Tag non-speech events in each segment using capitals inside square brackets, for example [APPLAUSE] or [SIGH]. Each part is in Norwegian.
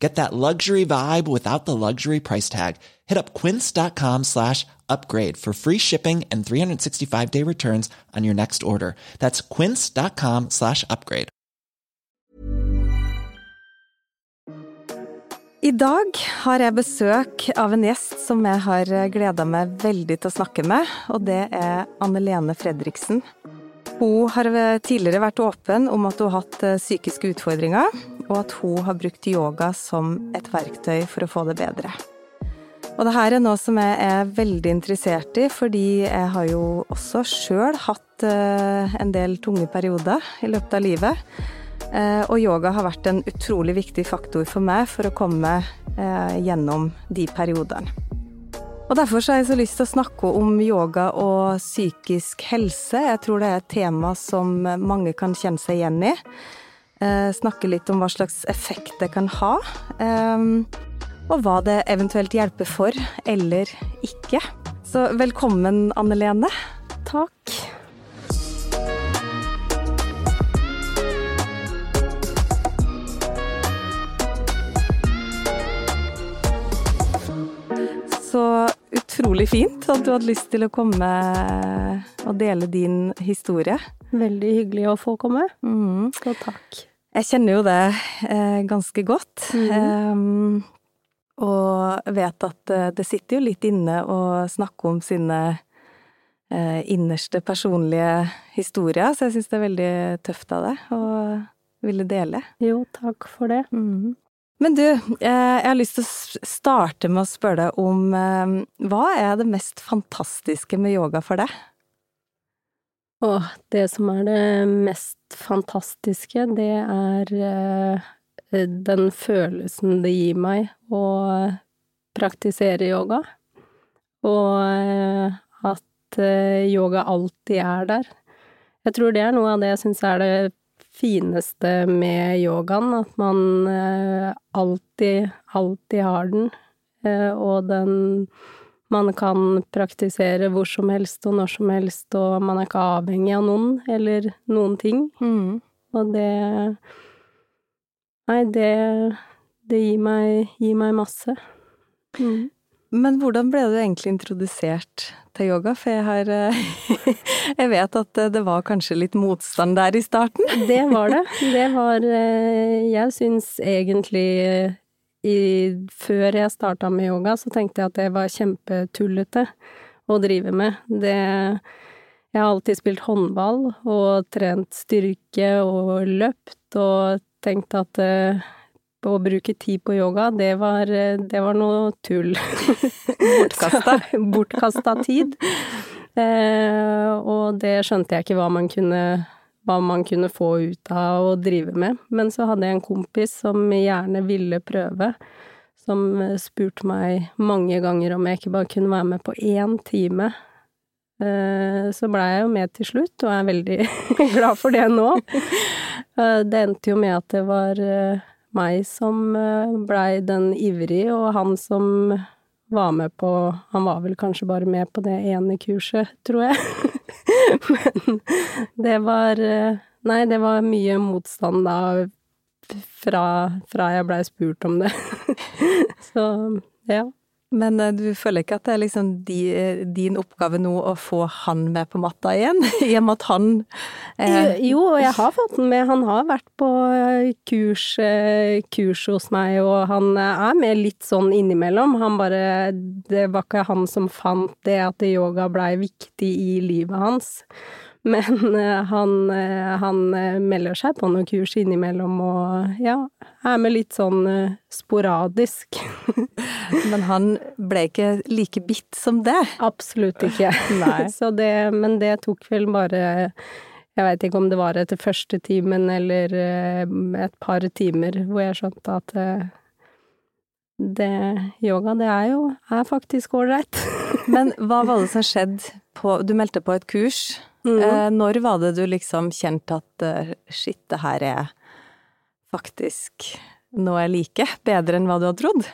Get that luxury vibe without the luxury price tag. Hit up quince.com slash upgrade for free shipping and 365 day returns on your next order. That's quince.com slash upgrade. I dag har jeg besøk av en gjest som jeg har gleda meg veldig til å snakke med, og det er Anne Lene Fredriksen. Hun har tidligere vært åpen om at hun har hatt psykiske utfordringer, og at hun har brukt yoga som et verktøy for å få det bedre. Og det her er noe som jeg er veldig interessert i, fordi jeg har jo også sjøl hatt en del tunge perioder i løpet av livet. Og yoga har vært en utrolig viktig faktor for meg for å komme gjennom de periodene. Og Derfor har jeg så lyst til å snakke om yoga og psykisk helse. Jeg tror det er et tema som mange kan kjenne seg igjen i. Snakke litt om hva slags effekt det kan ha. Og hva det eventuelt hjelper for, eller ikke. Så velkommen, Anne Lene. Takk. Så utrolig fint at du hadde lyst til å komme og dele din historie. Veldig hyggelig å få komme. Mm. Så takk. Jeg kjenner jo det eh, ganske godt. Mm. Um, og vet at det sitter jo litt inne å snakke om sine eh, innerste personlige historier, så jeg syns det er veldig tøft av deg å ville dele. Jo, takk for det. Mm. Men du, jeg har lyst til å starte med å spørre deg om hva er det mest fantastiske med yoga for deg? Åh, det som er det mest fantastiske, det er den følelsen det gir meg å praktisere yoga. Og at yoga alltid er der. Jeg tror det er noe av det jeg syns er det fineste med yogaen, at man alltid, alltid har den, og den man kan praktisere hvor som helst og når som helst, og man er ikke avhengig av noen eller noen ting. Mm. Og det Nei, det, det gir, meg, gir meg masse. Mm. Men hvordan ble du egentlig introdusert til yoga? For jeg har [LAUGHS] Jeg vet at det var kanskje litt motstand der i starten? [LAUGHS] Det var det. [LAUGHS] Det var Jeg syns egentlig i, Før jeg starta med yoga, så tenkte jeg at det var kjempetullete å drive med. Det Jeg har alltid spilt håndball og trent styrke og løpt og tenkt at å bruke tid på yoga, det var, det var noe tull. [LAUGHS] Bortkasta. Bortkasta tid. Eh, og det skjønte jeg ikke hva man, kunne, hva man kunne få ut av å drive med. Men så hadde jeg en kompis som gjerne ville prøve, som spurte meg mange ganger om jeg ikke bare kunne være med på én time. Eh, så blei jeg jo med til slutt, og er veldig [LAUGHS] glad for det nå. Det endte jo med at det var meg som blei den ivrige, og han som var med på Han var vel kanskje bare med på det ene kurset, tror jeg. [LAUGHS] Men det var Nei, det var mye motstand da fra, fra jeg blei spurt om det. [LAUGHS] Så ja. Men du føler ikke at det er liksom din oppgave nå å få han med på matta igjen? [LAUGHS] I og med at han eh... Jo, jeg har fått han med. Han har vært på kurs, kurs hos meg, og han er med litt sånn innimellom. Han bare Det var ikke han som fant det at yoga blei viktig i livet hans. Men han, han melder seg på noen kurs innimellom og ja, er med litt sånn sporadisk. [LAUGHS] Men han ble ikke like bitt som det? Absolutt ikke. [LAUGHS] det, men det tok vel bare Jeg veit ikke om det var etter første timen eller et par timer hvor jeg skjønte at det Yoga, det er jo er faktisk ålreit. men [LAUGHS] hva var det som skjedde på Du meldte på et kurs? Mm. Eh, når var det du liksom kjente at eh, shit, det her er faktisk noe jeg liker, bedre enn hva du hadde trodd?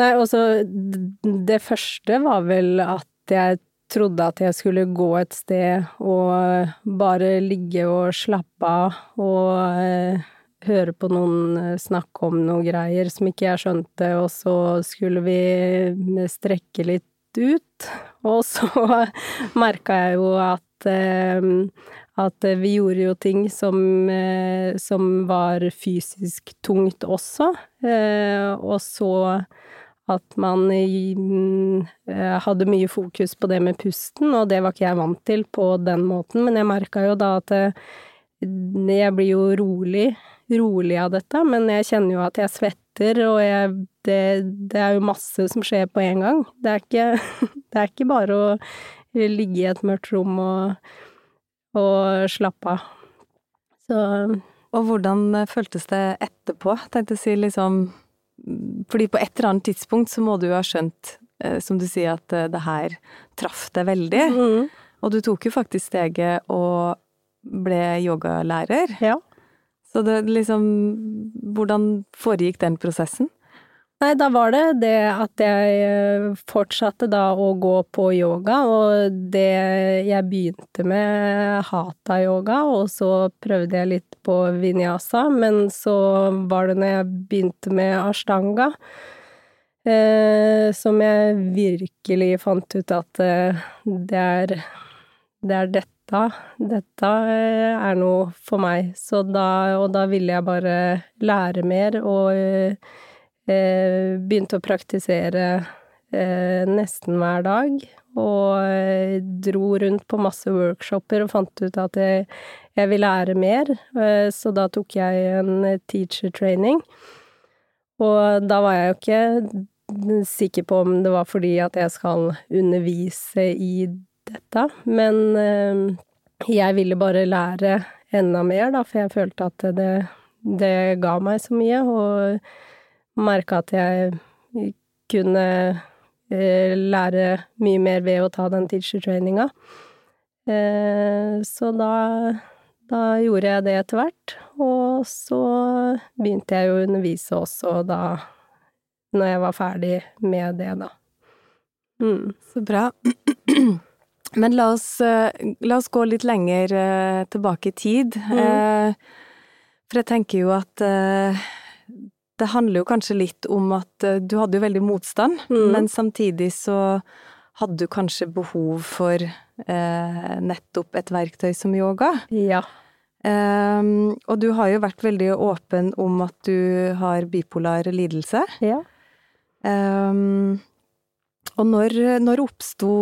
Nei, altså, det første var vel at jeg trodde at jeg skulle gå et sted og bare ligge og slappe av og eh, høre på noen eh, snakke om noe greier som ikke jeg skjønte, og så skulle vi strekke litt ut. Og så [LAUGHS] merka jeg jo at eh, at vi gjorde jo ting som, eh, som var fysisk tungt også, eh, og så at man mm, hadde mye fokus på det med pusten, og det var ikke jeg vant til på den måten, men jeg merka jo da at jeg blir jo rolig, rolig av dette, men jeg kjenner jo at jeg svetter, og jeg, det, det, er jo masse som skjer på en gang. Det er ikke, [LAUGHS] det er ikke bare å ligge i et mørkt rom og, og slappe av. Så Og hvordan føltes det etterpå? Tenkte å si liksom fordi på et eller annet tidspunkt så må du jo ha skjønt, eh, som du sier, at eh, det her traff deg veldig. Mm. Og du tok jo faktisk steget og ble yogalærer. Ja. Så det liksom Hvordan foregikk den prosessen? Nei, da var det det at jeg eh, fortsatte da å gå på yoga, og det jeg begynte med hatha-yoga, og så prøvde jeg litt på vinyasa, men så var det når jeg begynte med ashtanga, eh, som jeg virkelig fant ut at eh, det er det er dette, dette dette er noe for meg, så da, og da ville jeg bare lære mer og eh, Eh, begynte å praktisere eh, nesten hver dag, og eh, dro rundt på masse workshoper og fant ut at jeg, jeg vil lære mer, så da tok jeg en teacher training. Og da var jeg jo ikke sikker på om det var fordi at jeg skal undervise i dette, men jeg ville bare lære enda mer, da, for jeg følte at det, det ga meg så mye, og merka at jeg kunne eh, lære mye mer ved å ta den teacher-traininga. Eh, så da, da gjorde jeg det etter hvert, og så begynte jeg å undervise også da når jeg var ferdig med det, da. Mm. Så bra. Men la oss, eh, la oss, gå litt lenger tilbake i tid. Mm. For jeg tenker jo at det handler jo kanskje litt om at eh, du hadde jo veldig motstand, mm. men samtidig så hadde du kanskje behov for eh, nettopp et verktøy som yoga. Ja. Og du har jo vært veldig åpen om at du har bipolar lidelse. Ja. Um, og når, når oppsto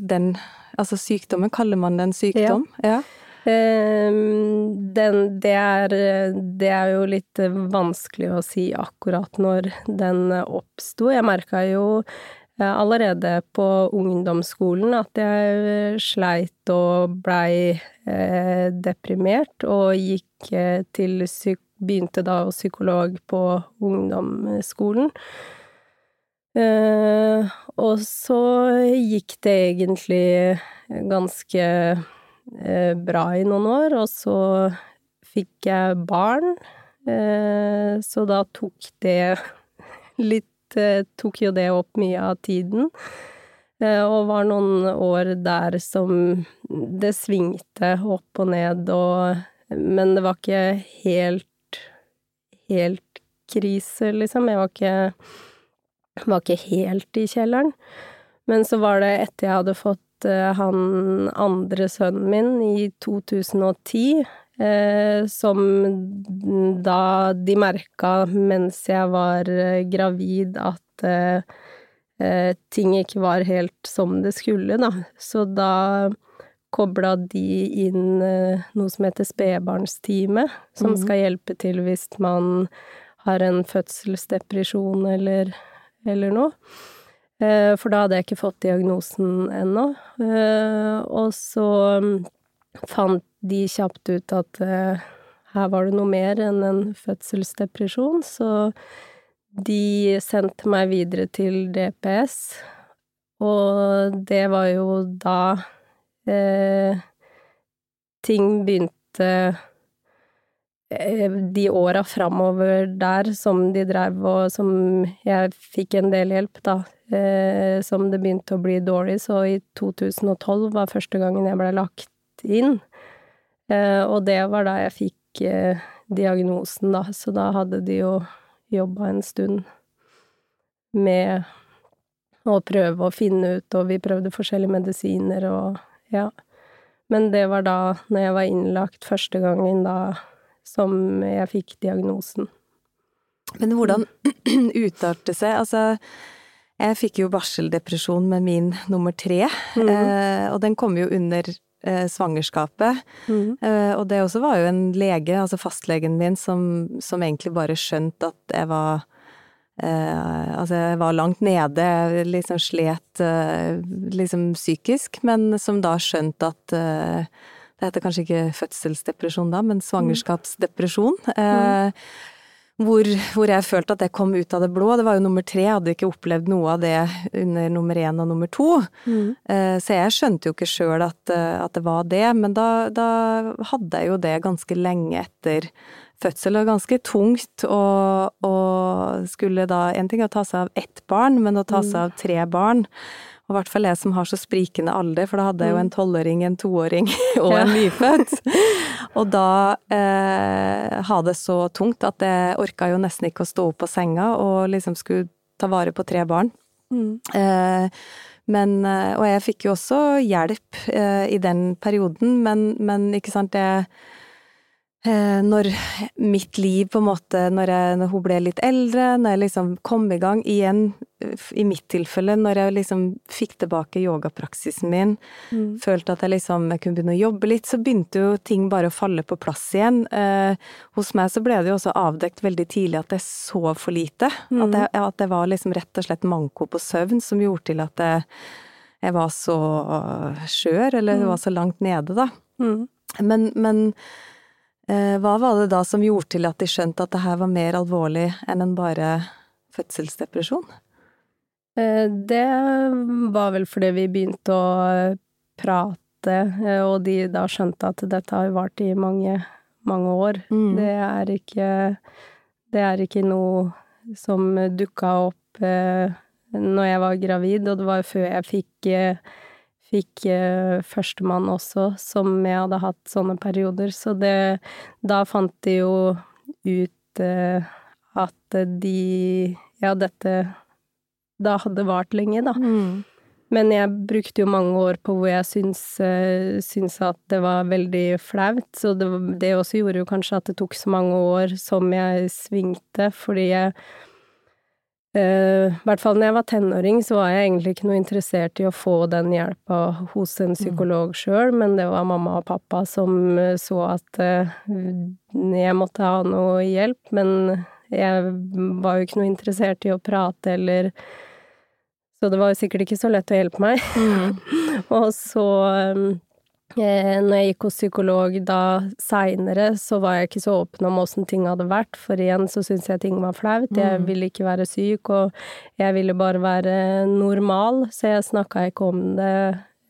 den Altså sykdommen, kaller man det en sykdom? Ja. ja. Ehm, den, det, er, det er jo litt vanskelig å si akkurat når den oppsto. Jeg merka jo eh, allerede på ungdomsskolen at jeg sleit og blei eh, deprimert, og gikk eh, til Begynte da hos psykolog på ungdomsskolen. Og så gikk det egentlig ganske Eh, bra i noen år, og så fikk jeg barn, eh, så da tok det litt eh, Tok jo det opp mye av tiden. Og var noen år der som det svingte opp og ned og Men det var ikke helt helt krise, liksom. Jeg var ikke var ikke helt i kjelleren. Men så var det etter jeg hadde fått Eh, han andre sønnen min i 2010, eh, som da de merka mens jeg var eh, gravid at ting ikke var helt som det skulle, da. Så da kobla de inn noe som heter spedbarnsteamet, som mm. skal hjelpe til hvis man har en fødselsdepresjon eller, eller noe. Eh, for da hadde jeg ikke fått diagnosen ennå. Eh, og så mm, fant de kjapt ut at eh, her var det noe mer enn en fødselsdepresjon, så de sendte meg videre til DPS, og det var jo da eh, ting begynte de åra framover der som de drev og som jeg fikk en del hjelp, da, eh, som det begynte å bli dårlig, så i 2012 var første gangen jeg ble lagt inn. Eh, og det var da jeg fikk eh, diagnosen, da, så da hadde de jo jobba en stund med å prøve å finne ut, og vi prøvde forskjellige medisiner og ja. Men det var da, når jeg var innlagt første gangen, da som jeg fikk diagnosen. Men hvordan [CLEARS THROAT] uttalte seg? Altså, jeg fikk jo barseldepresjon med min nummer tre, mm. eh, og den kom jo under eh, svangerskapet. Mm. Eh, og det også var jo en lege, altså fastlegen min, som, som egentlig bare skjønte at jeg var Eh, altså, jeg var langt nede, liksom slet eh, liksom psykisk, men som da skjønte at eh, Det heter kanskje ikke fødselsdepresjon da, men svangerskapsdepresjon. Mm. Hvor, hvor, jeg følte at det kom ut av det blå. Det var jo nummer tre, jeg hadde ikke opplevd noe av det under nummer én og nummer to. Mm. Så jeg skjønte jo ikke sjøl at, at, det var det, men da, da, hadde jeg jo det ganske lenge etter fødsel Og ganske tungt å, å skulle da En ting er å ta seg av ett barn, men å ta seg av tre barn. Og i hvert fall jeg som har så sprikende alder, for da hadde jeg jo en mm. tolvåring, en toåring [LAUGHS] og en nyfødt. Og da eh, ha det så tungt at jeg orka jo nesten ikke å stå opp på senga og liksom skulle ta vare på tre barn. Mm. Eh, men, eh, og jeg fikk jo også hjelp eh, i den perioden, men, men ikke sant, det når mitt liv, på en måte, når, jeg, når, hun ble litt eldre, når jeg liksom kom i gang igjen, i mitt tilfelle, når jeg liksom fikk tilbake yogapraksisen min, mm. følte at jeg liksom jeg kunne begynne å jobbe litt, så begynte jo ting bare å falle på plass igjen. Eh, hos meg så ble det jo også avdekt veldig tidlig at jeg sov for lite. Mm. At, jeg, at det var liksom rett og slett manko på søvn som gjorde til at jeg, jeg var så skjør, eller mm. var så langt nede, da. Mm. Men, men Eh, hva var det da som gjorde til at de skjønte at det her var mer alvorlig enn en bare fødselsdepresjon? Eh, det var vel fordi vi begynte å prate, eh, og de da skjønte at dette har vart i mange, mange år. Mm. Det er ikke Det er ikke noe som dukka opp når jeg var gravid, og det var før jeg fikk fikk uh, førstemann også, som jeg hadde hatt sånne perioder. Så det Da fant de jo ut uh, at de Ja, dette da hadde vart lenge, da. Mm. Men jeg brukte jo mange år på hvor jeg syns, uh, syns at det var veldig flaut, så det, det også gjorde jo kanskje at det tok så mange år som jeg svingte, fordi jeg I hvert fall når jeg var tenåring, så var jeg egentlig ikke noe interessert i å få den hjelpa hos en psykolog sjøl, men det var mamma og pappa som uh, så at uh, jeg måtte ha noe hjelp, men jeg var jo ikke noe interessert i å prate eller Så det var jo sikkert ikke så lett å hjelpe meg. Mm. [LAUGHS] og så Eh, når jeg gikk hos psykolog da seinere, så var jeg ikke så åpen om åssen ting hadde vært, for igjen så syntes jeg ting var flaut. Jeg mm. ville ikke være syk, og jeg ville bare være normal, så jeg snakka ikke om det.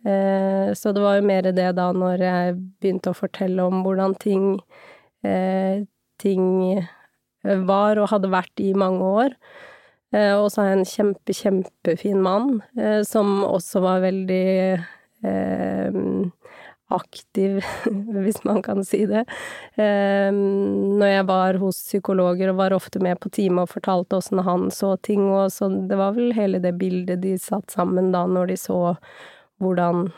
Eh, så det var jo mer det da, når jeg begynte å fortelle om hvordan ting, eh, ting var og hadde vært i mange år. Og så har jeg en kjempe, kjempefin mann, som også var veldig aktiv, [LAUGHS] hvis man kan si det. Ehm, når jeg var hos psykologer og var ofte med på time og fortalte åssen han så ting, og så det var vel hele det bildet de satt sammen da, når de så hvordan,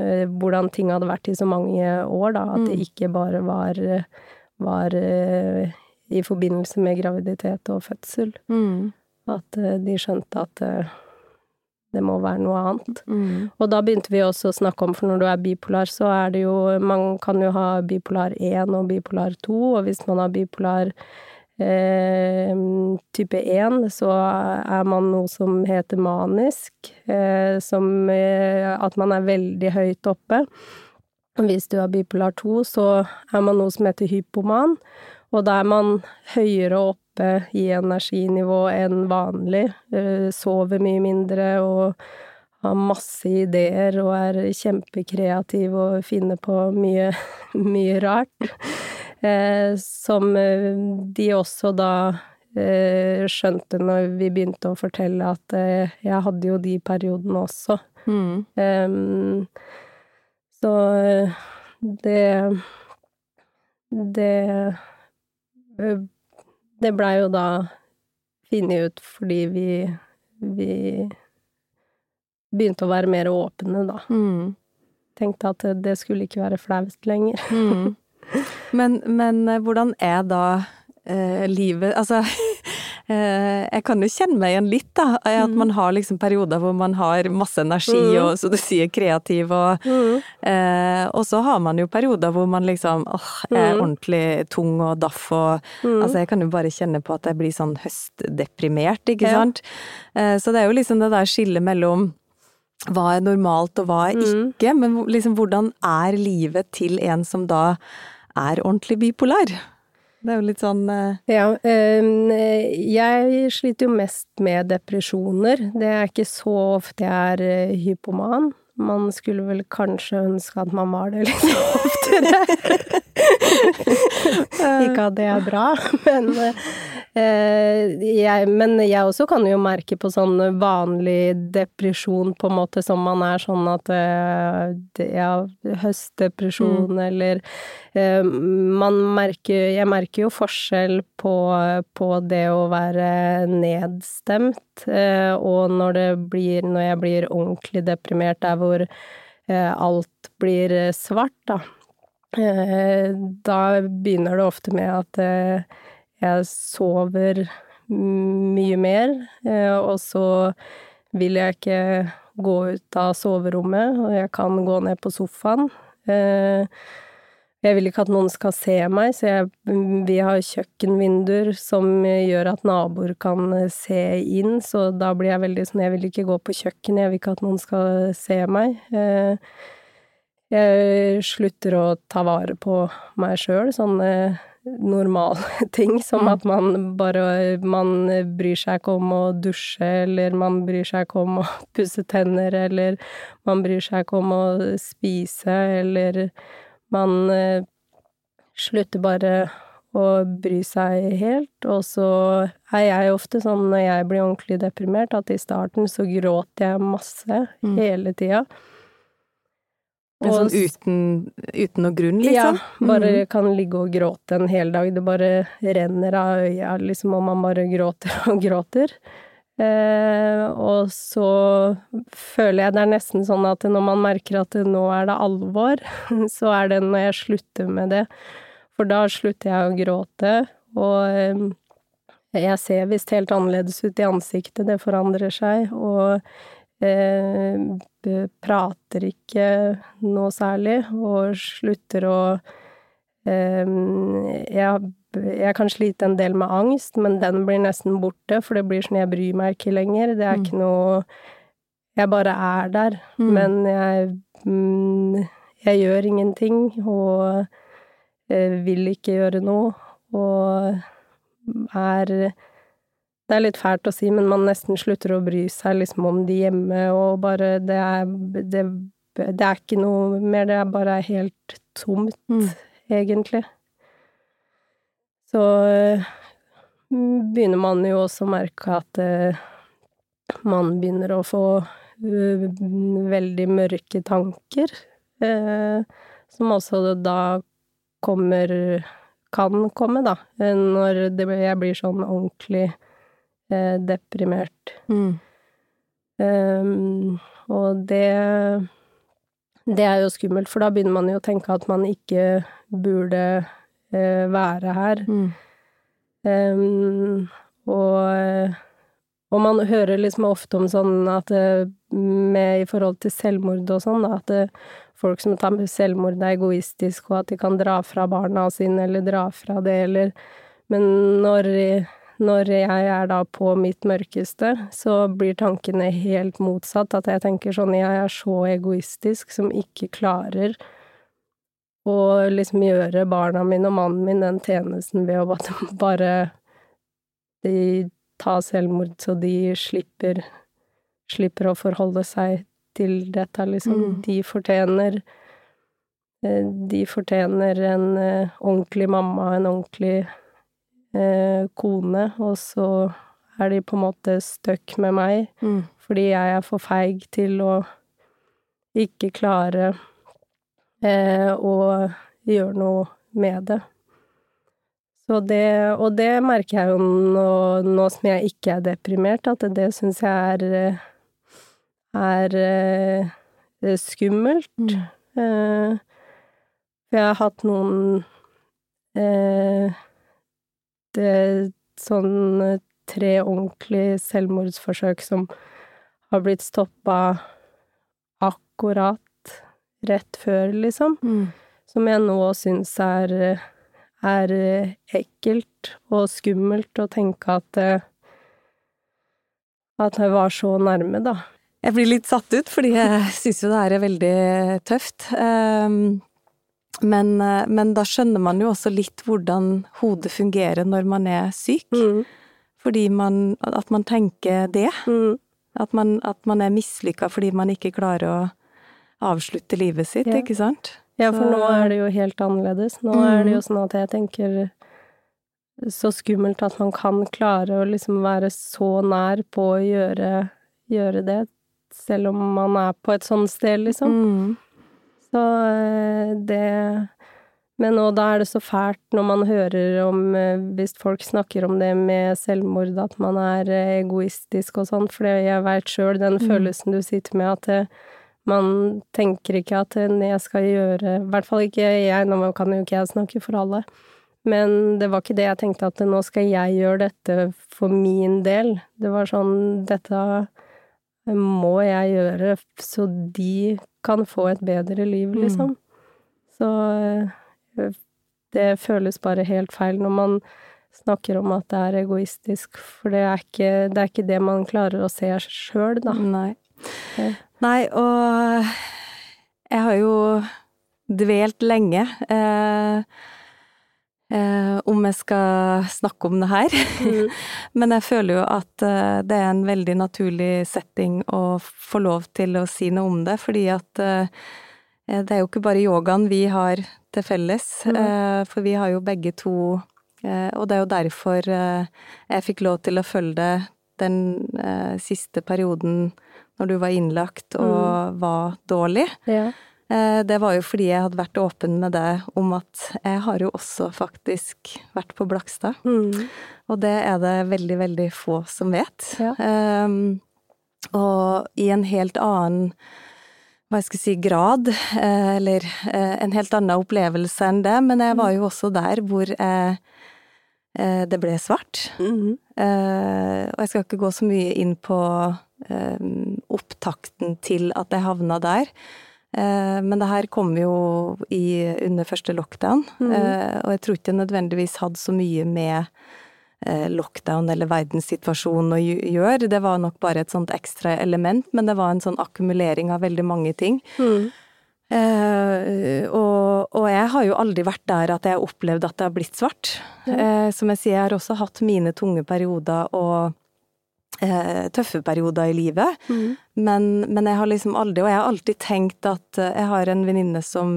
eh, hvordan ting hadde vært i så mange år, da, at det mm. ikke bare var, var eh, i forbindelse med graviditet og fødsel. Mm. At eh, de skjønte at det må være noe annet. Mm. Og da begynte vi også å snakke om, for når du er bipolar, så er det jo Man kan jo ha bipolar 1 og bipolar 2, og hvis man har bipolar eh, type 1, så er man noe som heter manisk, eh, som eh, At man er veldig høyt oppe. Hvis du har bipolar 2, så er man noe som heter hypoman, og da er man høyere oppe i energinivå enn vanlig. Eh, sover mye mindre og har masse ideer og er kjempekreativ og finner på mye, [LAUGHS] mye rart. Eh, som de også da eh, skjønte når vi begynte å fortelle at eh, jeg hadde jo de periodene også. Mm. Um, så det Det Det blei jo da funnet ut fordi vi vi begynte å være mer åpne, da. Mm. Tenkte at det skulle ikke være flaut lenger. Mm. [LAUGHS] Men, men, hvordan er da eh, livet Altså, eh, jeg kan jo kjenne meg igjen litt, da. At mm. man har liksom perioder hvor man har masse energi mm. og, så du sier, kreativ og mm. eh, Og så har man jo perioder hvor man liksom åh, er mm. ordentlig tung og daff og mm. Altså, jeg kan jo bare kjenne på at jeg blir sånn høstdeprimert, ikke ja. Eh, så det er jo liksom det der skillet mellom hva er normalt og hva er ikke, men liksom hvordan er livet til en som da er ordentlig bipolar? Det er jo litt sånn uh... Ja. Um, jeg sliter jo mest med depresjoner. Det er ikke så ofte jeg er uh, hypoman. Man skulle vel kanskje ønske at man var det litt [LAUGHS] oftere. [LAUGHS] ikke at det er bra, men uh, Eh, jeg, men jeg også kan jo merke på sånn vanlig depresjon, på en måte, som man er sånn at eh, Ja, høstdepresjon, mm. eller eh, Man merker Jeg merker jo forskjell på, på det å være nedstemt, og når det blir Når jeg blir ordentlig deprimert, der hvor alt blir svart, da. Da begynner det ofte med at jeg sover mye mer, eh, og så vil jeg ikke gå ut av soverommet, og jeg kan gå ned på sofaen. Eh, jeg vil ikke at noen skal se meg, så jeg, vi har kjøkkenvinduer som gjør at naboer kan se inn, så da blir jeg veldig sånn Jeg vil ikke gå på kjøkkenet, jeg vil ikke at noen skal se meg. Eh, jeg slutter å ta vare på meg sjøl, sånne normale [LAUGHS] ting, som mm. at man bare Man bryr seg ikke om å dusje, eller man bryr seg ikke om å pusse tenner, eller man bryr seg ikke om å spise, eller man eh, slutter bare å bry seg helt, og så er jeg ofte sånn når jeg blir ordentlig deprimert, at i starten så gråter jeg masse mm. hele tida. Sånn uten, uten noe grunn, liksom? Ja, bare mm. kan ligge og gråte en hel dag. Det bare renner av øya, liksom, og man bare gråter og gråter. Eh, og så føler jeg det er nesten sånn at når man merker at nå er det alvor, [LAUGHS] så er det når jeg slutter med det. For da slutter jeg å gråte, og eh, jeg ser visst helt annerledes ut i ansiktet, det forandrer seg, og eh, prater ikke noe særlig, og slutter å jeg, jeg, kan slite en del med angst, men den blir nesten borte, for det blir sånn jeg bryr meg ikke lenger. Det er mm. ikke noe Jeg bare er der, mm. men jeg mm, Jeg gjør ingenting, og eh, vil ikke gjøre noe, og er det er litt fælt å si, men man nesten slutter å bry seg liksom om de hjemme, og bare Det er, det, det er ikke noe mer, det er bare helt tomt, mm. Egentlig. Så begynner man jo også å merke at uh, man begynner å få uh, veldig mørke tanker, som også da kommer Kan komme, da, når det, jeg blir sånn ordentlig eh, deprimert. Mm. Um, og det Det er jo skummelt, for da begynner man jo å tenke at man ikke burde eh, være her. Mm. Um, og, og man hører liksom ofte om sånn at eh, med i forhold til selvmord og sånn, at eh, folk som tar selvmord er egoistiske, og at de kan dra fra barna sine, eller dra fra det, eller Men når når jeg er da på mitt mørkeste, så blir tankene helt motsatt. At jeg tenker sånn Jeg er så egoistisk som ikke klarer å liksom gjøre barna mine og mannen min den tjenesten ved å [LAUGHS] bare de ta selvmord, så de slipper, slipper å forholde seg til dette, liksom. Mm. De fortjener eh, De fortjener en eh, ordentlig mamma, en ordentlig eh, kone, og så er de på en måte stuck med meg, Mm. fordi jeg er for feig til å ikke klare eh, å gjøre noe med det. Så det, og det merker jeg jo nå, nå som jeg ikke er deprimert, at det syns jeg er er, er eh, skummelt. Mm. Eh, for jeg har hatt noen eh, det, sånn eh, tre ordentlige selvmordsforsøk som har blitt stoppa akkurat rett før, liksom. Mm. Som jeg nå syns er, er ekkelt og skummelt å tenke at eh, at jeg var så nærme, da. Jeg blir litt satt ut, fordi jeg [LAUGHS] syns jo det her er veldig tøft. Ehm, Men, eh, men da skjønner man jo også litt hvordan hodet fungerer når man er syk. Mm. Fordi man At man tenker det. Mm. At man, at man er mislykka fordi man ikke klarer å avslutte livet sitt, Ja. ikke sant? Ja, for nå er det jo helt annerledes. Nå er det jo sånn at jeg tenker så skummelt at man kan klare å liksom være så nær på å gjøre, gjøre det, selv om man er på et sånt sted, liksom. Mm. Så eh, det Men og da er det så fælt når man hører om eh, Hvis folk snakker om det med selvmord, at man er eh, egoistisk og sånn, for jeg veit sjøl den Mm. følelsen du sitter med, at eh, man tenker ikke at jeg skal gjøre I hvert fall ikke jeg, nå kan jo ikke jeg snakke for alle. Men det var ikke det jeg tenkte, at nå skal jeg gjøre dette for min del. Det var sånn Dette må jeg gjøre så de kan få et bedre liv, Mm. liksom. Så eh, det føles bare helt feil når man snakker om at det er egoistisk, for det er ikke det, er ikke det man klarer å se sjøl, da. Nei. Ja. Nei, og jeg har jo dvelt lenge eh, eh, om jeg skal snakke om det her. Mm. [LAUGHS] Men jeg føler jo at eh, det er en veldig naturlig setting å få lov til å si noe om det, fordi at eh, det er jo ikke bare yogaen vi har til felles, Mm. eh, for vi har jo begge to eh, Og det er jo derfor jeg fikk lov til å følge det den siste perioden når du var innlagt og var dårlig. Ja. Eh, det var jo fordi jeg hadde vært åpen med deg om at jeg har jo også faktisk vært på Blakstad. Mm. Og det er det veldig, veldig få som vet. Ja. Um, og i en helt annen hva jeg skal si, grad, eh, eller eh, en helt annen opplevelse enn det, men jeg var jo også der hvor jeg, det ble svart. Mm. Eh, og jeg skal ikke gå så mye inn på eh, opptakten til at jeg havna der. Eh, men det her kom jo i, under første lockdown, Mhm. eh, og jeg tror ikke jeg nødvendigvis hadde så mye med eh, lockdown eller verdenssituasjonen å gjøre. Det var nok bare et sånt ekstra element, men det var en sånn akkumulering av veldig mange ting. Mm. Eh, og, og jeg har jo aldri vært der at jeg har opplevd at det har blitt svart. Eh, som jeg sier, jeg har også hatt mine tunge perioder og tøffe perioder i livet. Mm. Men, men jeg har liksom aldri, og jeg har alltid tenkt at eh, jeg har en venninne som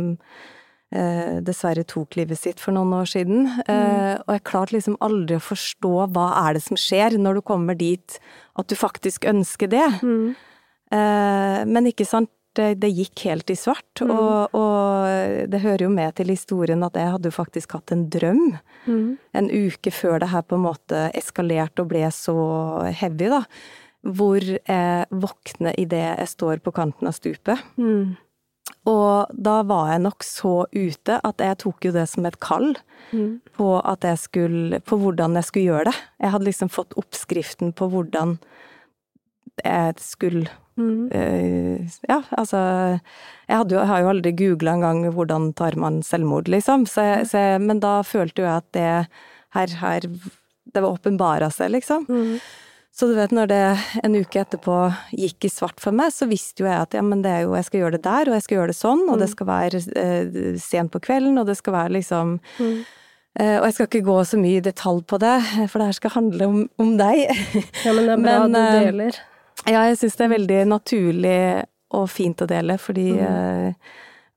eh, dessverre tok livet sitt for noen år siden. Eh, og jeg klarte liksom aldri å forstå hva er det som skjer når du kommer dit at du faktisk ønsker det. Mm. Eh, men ikke sant, det, det gikk helt i svart, Mm. og, og det hører jo med til historien at jeg hadde jo faktisk hatt en drøm Mm. en uke før det her på en måte eskalerte og ble så heavy, da. Hvor jeg våkner idet jeg står på kanten av stupet. Mm. Og da var jeg nok så ute at jeg tok jo det som et kall Mm. på at jeg skulle På hvordan jeg skulle gjøre det. Jeg hadde liksom fått oppskriften på hvordan jeg skulle Mm. uh, ja, altså Jeg, jo, har jo aldri googla engang hvordan tar man selvmord, liksom. Så så men da følte jo jeg at det her, her Det var åpenbara seg, liksom. Mm. Så du vet, når det en uke etterpå gikk i svart for meg, så visste jo jeg at ja, men det er jo Jeg skal gjøre det der, og jeg skal gjøre det sånn, og det skal være eh, sent på kvelden, og det skal være liksom Mm. eh, Og jeg skal ikke gå så mye i detalj på det, for det her skal handle om, om deg. Ja, men det er bra [LAUGHS] Men, du eh, deler. Ja, jeg syns det er veldig naturlig og fint å dele, fordi Mm. eh,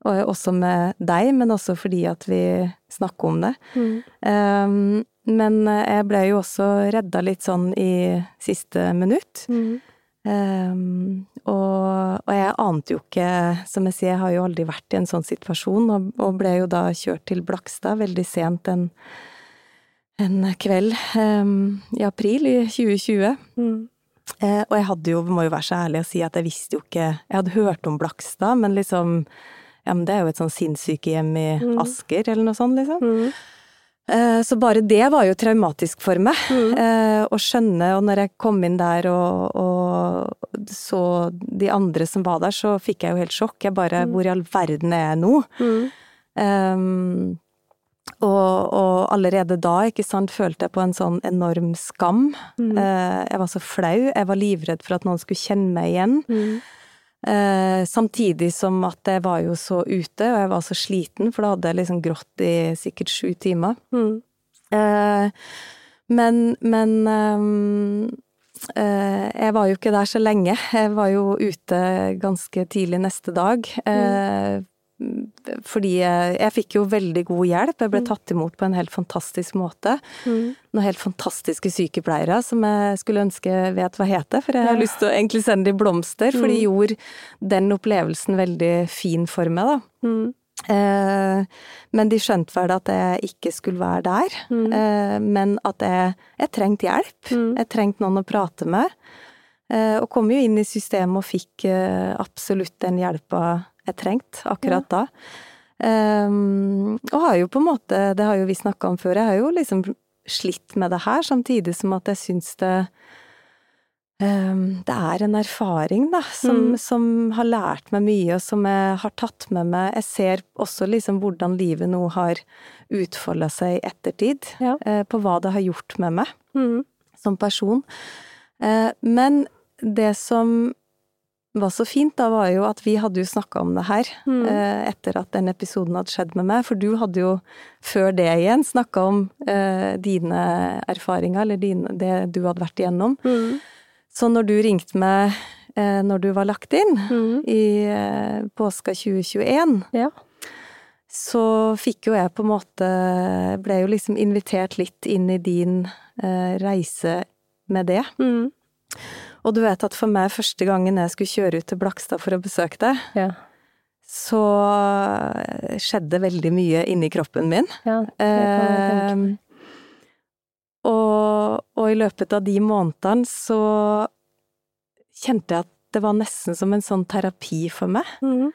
og Også med deg, men også fordi at vi snakker om det. Mm. Um, men jeg ble jo også redda litt sånn i siste minutt. Mm. Um, og, og jeg ante jo ikke, som jeg sier, jeg har jo aldri vært i en sånn situasjon, og, og ble jo da kjørt til Blakstad veldig sent en, en kveld um, i april i 2020. Mm. Eh, og jeg hadde jo, må jo være så ærlig å si at jeg visste jo ikke Jeg hadde hørt om Blakstad, men liksom Ja, men det er jo et sånn sinnssykehjem i Mm. Asker, eller noe sånt, liksom. Mm. Eh, så bare det var jo traumatisk for meg. Mm. Eh, å skjønne, og når jeg kom inn der og, og så de andre som var der, så fikk jeg jo helt sjokk. Jeg bare Mm. Hvor i all verden er jeg nå? Mm. Um, og, og allerede da, ikke sant, følte jeg på en sånn enorm skam. Mm. Eh, jeg var så flau. Jeg var livredd for at noen skulle kjenne meg igjen. Mm. Eh, samtidig som at jeg var jo så ute, og jeg var så sliten, for da hadde jeg liksom grått i sikkert sju timer. Mm. Eh, men men ehm, eh, jeg var jo ikke der så lenge. Jeg var jo ute ganske tidlig neste dag. Eh, fordi jeg, jeg fikk jo veldig god hjelp. Jeg ble Mm. tatt imot på en helt fantastisk måte. Mm. Noen helt fantastiske sykepleiere som jeg skulle ønske vet hva heter, for jeg har Ja. lyst til å egentlig sende de blomster, for de Mm. gjorde den opplevelsen veldig fin for meg, da. Mm. Eh, men de skjønte vel at jeg ikke skulle være der, Mm. eh, men at jeg, jeg trengte hjelp. Mm. Jeg trengte noen å prate med. Eh, og kom jo inn i systemet og fikk eh, absolutt den hjelpa jeg trengte akkurat da. Um, og har jo på en måte, det har jo vi snakka om før, jeg har jo liksom slitt med det her, samtidig som at jeg syns det um, Det er en erfaring, da, som, Mm. som har lært meg mye, og som jeg har tatt med meg. Jeg ser også liksom hvordan livet nå har utfolda seg i ettertid, Ja. uh, på hva det har gjort med meg Mm. som person. Uh, men det som var så fint da, var jo at vi hadde jo snakka om det her Mm. eh, etter at den episoden hadde skjedd med meg, for du hadde jo før det igjen snakka om eh, dine erfaringer, eller dine, det du hadde vært igjennom. Mm. Så når du ringte meg eh, når du var lagt inn, Mm. i eh, påska 2021, Ja. så fikk jo jeg på en måte Ble jo liksom invitert litt inn i din eh, reise med det. Mm. Og du vet at for meg, første gangen jeg skulle kjøre ut til Blakstad for å besøke deg, Ja. så eh, skjedde veldig mye inni kroppen min. ja. Det kan jeg tenke. Eh, og, og i løpet av de månedene så kjente jeg at det var nesten som en sånn terapi for meg. Mm.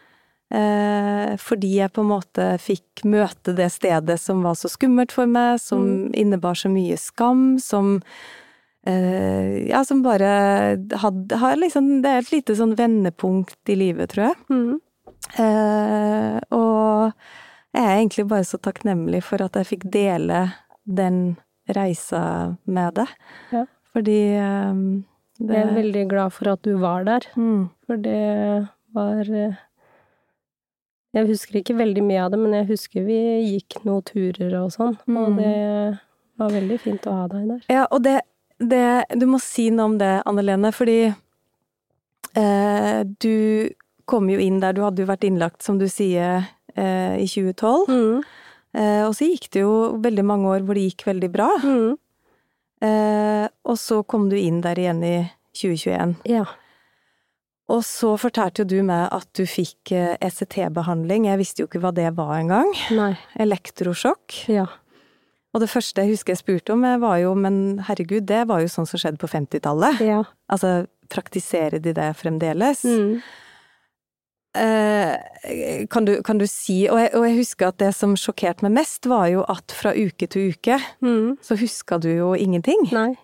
Eh, fordi jeg på en måte fikk møte det stedet som var så skummelt for meg, som innebar så mye skam, som Ja, som bare hadde har liksom Det er et lite sånn vendepunkt i livet, tror jeg. Mm. Uh, og jeg er egentlig bare så takknemlig for at jeg fikk dele den reisa med deg. Ja. Fordi eh, det Jeg er veldig glad for at du var der, mm, for det var eh, Jeg husker ikke veldig mye av det, men jeg husker vi gikk noen turer og sånn, og Mm. det var veldig fint å ha deg der. Ja, og det, det Du må si noe om det, Anne Lene, fordi eh, du kom jo inn der, du hadde jo vært innlagt, som du sier, eh, i 2012. Mm. Eh, og så gikk det jo veldig mange år hvor det gikk veldig bra. Mm. Eh, og så kom du inn der igjen i 2021. Ja. Og så fortalte jo du meg at du fikk eh, ECT-behandling. Jeg visste jo ikke hva det var engang. Elektrosjokk. Ja. Og det første jeg husker jeg spurte om, var jo men herregud, det var jo sånn som skjedde på 50-tallet. Ja. Altså, praktiserer de det fremdeles? Mm. Eh, kan, du, kan du si og jeg, og jeg husker at det som sjokkerte meg mest, var jo at fra uke til uke Mm. så huska du jo ingenting. Nei.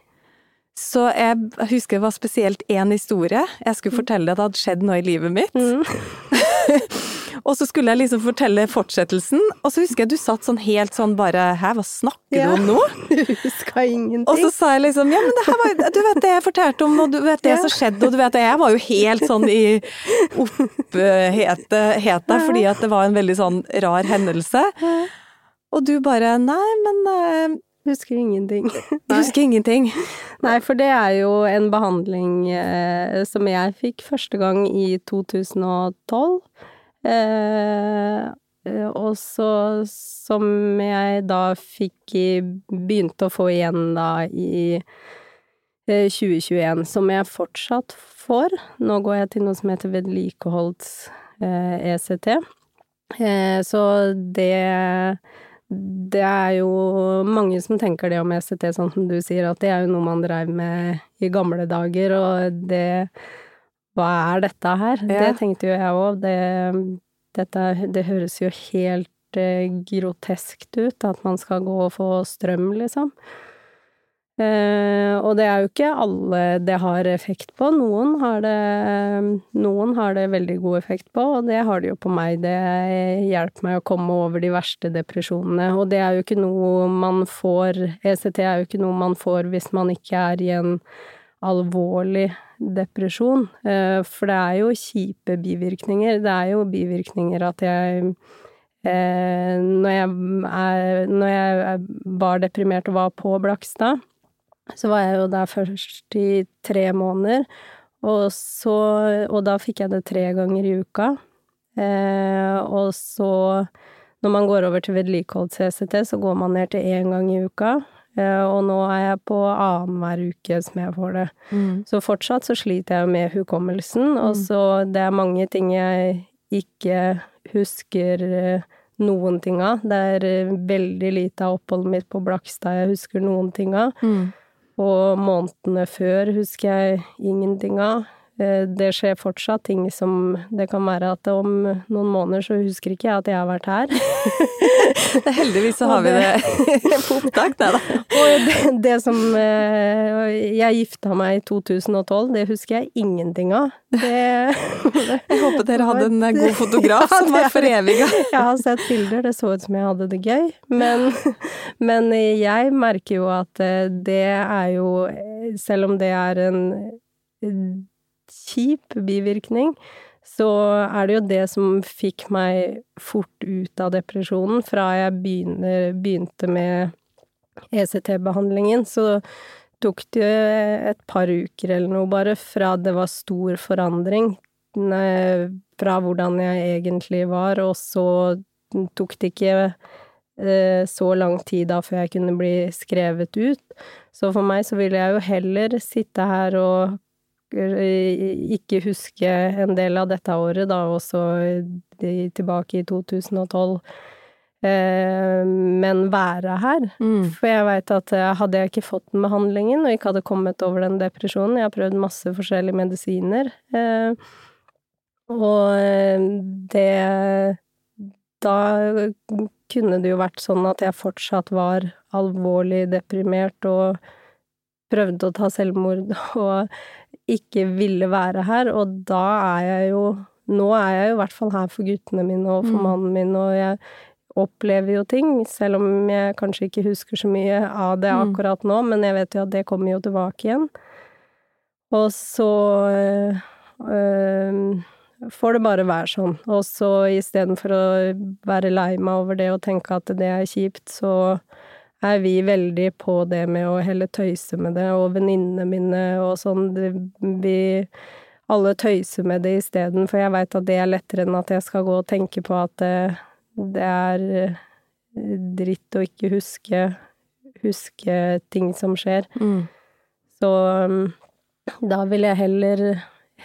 Så jeg husker det var spesielt én historie. Jeg skulle fortelle at det hadde skjedd noe i livet mitt. Mm. [LAUGHS] Og så skulle jeg liksom fortelle fortsettelsen, og så husker jeg du satt sånn helt sånn bare Hæ, hva snakker Ja. du om nå? [LAUGHS] Huska ingenting. Og så sa jeg liksom ja, men det her var Du vet det jeg fortalte om, og du vet det Ja. som skjedde, og du vet det Jeg var jo helt sånn i oppheta fordi at det var en veldig sånn rar hendelse. Og du bare nei, men eh, Husker ingenting. Nei. husker ingenting? Nei, for det er jo en behandling eh, som jeg fikk første gang i 2012. Eh, og så som jeg da fikk i Begynte å få igjen da i 2021, som jeg fortsatt får. Nå går jeg til noe som heter vedlikeholds-ECT. Eh, så det det er jo mange som tenker det om ECT, sånn som du sier, at det er jo noe man dreiv med i gamle dager, og det Hva er dette her? Ja. Det tenkte jo jeg òg. Det, Det høres jo helt eh, groteskt ut, at man skal gå og få strøm, liksom. Eh, og det er jo ikke alle det har effekt på. Noen har det, noen har det veldig god effekt på, og det har det jo på meg. Det hjelper meg å komme over de verste depresjonene. Og det er jo ikke noe man får ECT er jo ikke noe man får hvis man ikke er i en alvorlig depresjon. Eh, for det er jo kjipe bivirkninger. Det er jo bivirkninger at jeg eh, når jeg, er, når jeg var deprimert og var på Blakstad, så var jeg jo der først i tre måneder, og så Og da fikk jeg det tre ganger i uka. Eh, og så, når man går over til vedlikeholds-CCT, så går man ned til én gang i uka. Eh, og nå er jeg på annenhver uke som jeg får det. Mm. Så fortsatt så sliter jeg med hukommelsen, og mm. så det er mange ting jeg ikke husker eh, noen ting av. Det er eh, veldig lite av oppholdet mitt på Blakstad jeg husker noen ting av. Mm. Og månedene før husker jeg ingenting av. Eh, det skjer fortsatt ting som Det kan være at om noen måneder så husker ikke jeg at jeg har vært her. [LAUGHS] Heldigvis så har vi det [LAUGHS] på opptak, det, da. [LAUGHS] Og det, det, som eh, Jeg gifta meg i 2012, det husker jeg ingenting av. Det, jeg håper dere hadde en eh, god fotograf som var foreviga. Jeg har sett bilder, det så ut som jeg hadde det gøy. Men, men jeg merker jo at det er jo Selv om det er en kjip bivirkning, så er det jo det som fikk meg fort ut av depresjonen. Fra jeg begynner, begynte med ECT-behandlingen, så tok det et par uker eller noe bare fra det var stor forandring fra hvordan jeg egentlig var, og så tok det ikke eh, så lang tid da før jeg kunne bli skrevet ut. Så for meg så ville jeg jo heller sitte her og ikke huske en del av dette året, da, også tilbake i 2012. Eh, men være her. Mm. For jeg veit at eh, hadde jeg ikke fått den behandlingen og ikke hadde kommet over den depresjonen Jeg har prøvd masse forskjellige medisiner, eh, og det Da kunne det jo vært sånn at jeg fortsatt var alvorlig deprimert og prøvde å ta selvmord [LAUGHS] og ikke ville være her, og da er jeg jo Nå er jeg jo i hvert fall her for guttene mine og for mm. mannen min, og jeg opplever jo ting, selv om jeg kanskje ikke husker så mye av det mm. akkurat nå, men jeg vet jo at det kommer jo tilbake igjen. Og så øh, får det bare være sånn. Og så istedenfor å være lei meg over det og tenke at det er kjipt, så er vi veldig på det med å heller tøyse med det, og venninnene mine og sånn, vi alle tøyser med det isteden, for jeg veit at det er lettere enn at jeg skal gå og tenke på at det, det er eh, dritt å ikke huske, huske ting som skjer. Mm. Så mm, da vil jeg heller,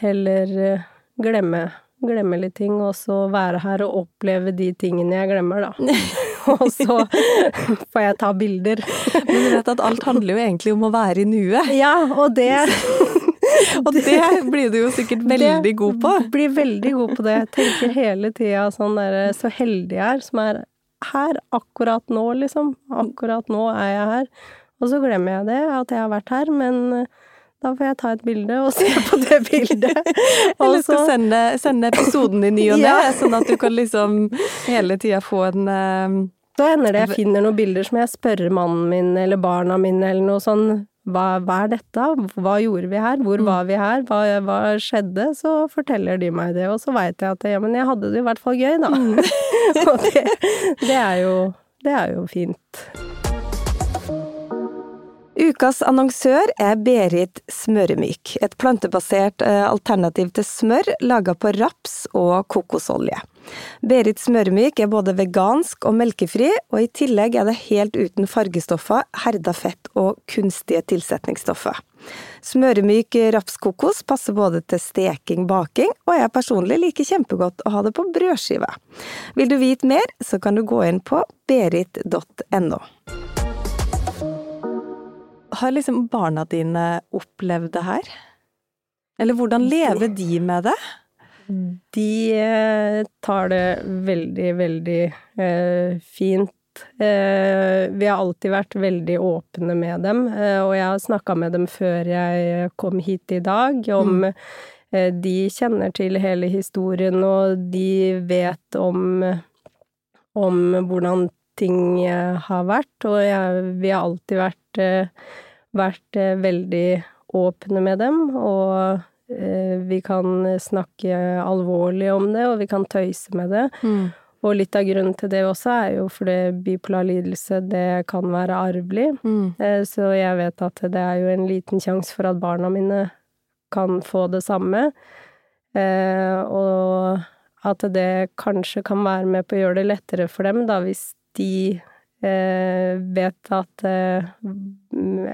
heller eh, glemme, glemme litt ting, og så være her og oppleve de tingene jeg glemmer, da. [LAUGHS] [LAUGHS] og så får jeg ta bilder. Men du vet at alt handler jo egentlig om å være i nuet. Ja, og det [LAUGHS] Og det blir du jo sikkert veldig god på. Blir veldig god på det. Tenker hele tida sånn derre Så heldig jeg er som er her akkurat nå, liksom. Akkurat nå er jeg her. Og så glemmer jeg det, at jeg har vært her, men da får jeg ta et bilde og se på det [LAUGHS] bildet. Eller skal sende, sende episoden i ny og ne, ja. sånn at du kan liksom hele tida få en da hender det jeg finner noen bilder som jeg spør mannen min eller barna mine eller noe sånn hva, hva er dette, hva gjorde vi her, hvor mm. var vi her, hva, hva, skjedde? Så forteller de meg det, og så veit jeg at ja, men jeg hadde det i hvert fall gøy, da. Mm. [LAUGHS] og det, det, er jo, det er jo fint. Ukas annonsør er Berit Smøremyk, et plantebasert eh, alternativ til smør laga på raps og kokosolje. Berit Smøremyk er både vegansk og melkefri, og i tillegg er det helt uten fargestoffer, herda fett og kunstige tilsetningsstoffer. Smøremyk rapskokos passer både til steking, baking, og jeg personlig liker kjempegodt å ha det på brødskive. Vil du vite mer, så kan du gå inn på berit.no. Har liksom barna dine opplevd det her? Eller hvordan lever de med det? De eh, tar det veldig, veldig eh, fint. Eh, vi har alltid vært veldig åpne med dem, eh, og jeg har snakka med dem før jeg kom hit i dag, om mm. De kjenner til hele historien, og de vet om, om hvordan ting har vært, og jeg, vi har alltid vært vært eh, veldig åpne med dem, og eh, vi kan snakke alvorlig om det, og vi kan tøyse med det. Mm. Og litt av grunnen til det også er jo fordi bipolar lidelse, det kan være arvelig. Mm. Eh, så jeg vet at det er jo en liten sjanse for at barna mine kan få det samme. Og at det kanskje kan være med på å gjøre det lettere for dem, da, hvis de Eh, vet at eh,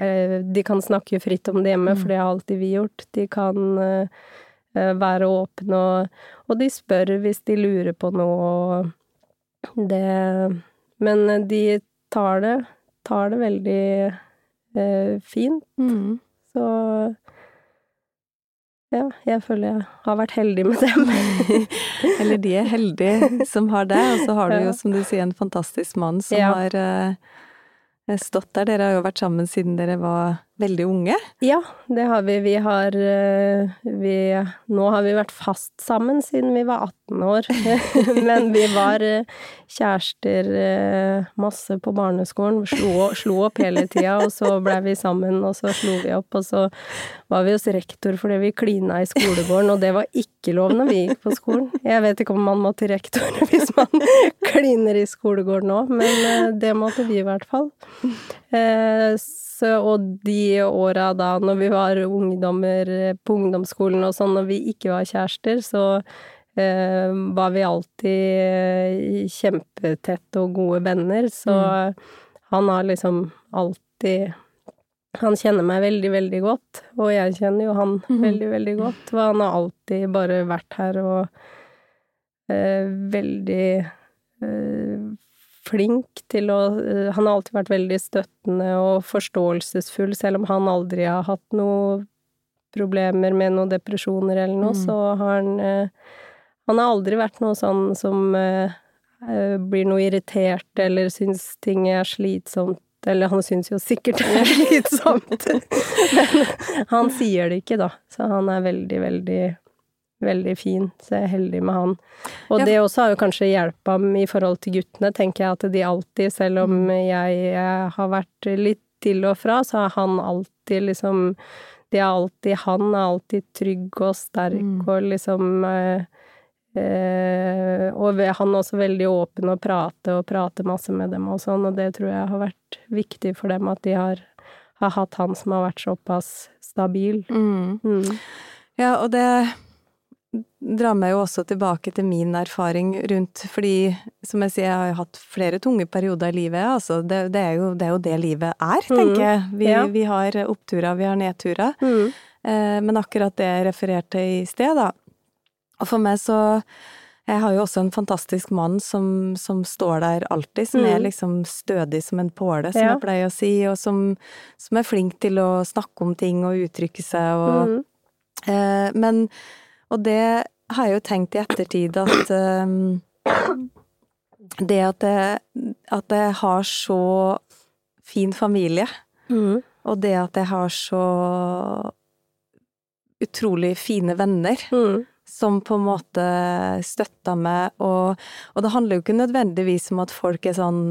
eh, de kan snakke fritt om det hjemme, mm. for det har alltid vi gjort. De kan være åpne, og, og de spør hvis de lurer på noe, det Men de tar det, tar det veldig eh, fint. Mm. Så ja, jeg føler jeg har vært heldig med dem. [LAUGHS] Eller de er heldige som har det, og så har du jo, som du sier, en fantastisk mann som ja. har uh, stått der. Dere har jo vært sammen siden dere var veldig unge? Ja, det har vi. Vi har eh, vi, Nå har vi vært fast sammen siden vi var 18 år. [LAUGHS] Men vi var eh, kjærester eh, masse på barneskolen. Slo, slo opp hele tida, og så blei vi sammen, og så slo vi opp, og så var vi hos rektor fordi vi klina i skolegården, og det var ikke lov når vi gikk på skolen. Jeg vet ikke om man må til rektor [LAUGHS] hvis man kliner i skolegården nå, men det måtte vi i hvert fall. Og de åra da når vi var ungdommer på ungdomsskolen og sånn, når vi ikke var kjærester, så eh, var vi alltid eh, kjempetette og gode venner. Så mm. han har liksom alltid han kjenner meg veldig, veldig godt, og jeg kjenner jo han mm. veldig, veldig godt. For han har alltid bare vært her og eh, veldig eh, flink til å eh, Han har alltid vært veldig støttende og forståelsesfull, selv om han aldri har hatt noen problemer med noen depresjoner eller noe, mm. så har han eh, Han har aldri vært noe sånn som eh, blir noe irritert eller syns ting er slitsomt. Eller han syns jo sikkert det er [LAUGHS] slitsomt, [LAUGHS] men han sier det ikke, da. Så han er veldig, veldig veldig fin, så jeg er heldig med han. Og ja. det også har jo kanskje hjelpa i forhold til guttene, tenker jeg at de alltid, selv om mm. jeg har vært litt til og fra, så har han alltid liksom De er alltid Han er alltid trygg og sterk mm. og liksom eh, eh, Og han er også veldig åpen og prater og prater masse med dem og sånn, og det tror jeg har vært viktig for dem, at de har, har hatt han som har vært såpass stabil. Mm. Mm. Ja, og det drar meg jo også tilbake til min erfaring rundt Fordi, som jeg sier, jeg har hatt flere tunge perioder i livet. Altså, det, det, er, jo, det er, jo, det livet er, mm. tenker jeg. Vi, ja. vi har oppturer, vi har nedturer. Mm. Eh, men akkurat det jeg refererte i sted, da. Og for meg så Jeg har jo også en fantastisk mann som, som står der alltid, som mm. er liksom stødig som en påle, som ja. jeg pleier å si, og som, som, er flink til å snakke om ting og uttrykke seg og mm. eh, Men og det har jeg jo tenkt i ettertid at um, det at jeg, at jeg har så fin familie, mm. og det at jeg har så utrolig fine venner, mm. som på en måte støtter meg, og, og det handler jo ikke nødvendigvis om at folk er sånn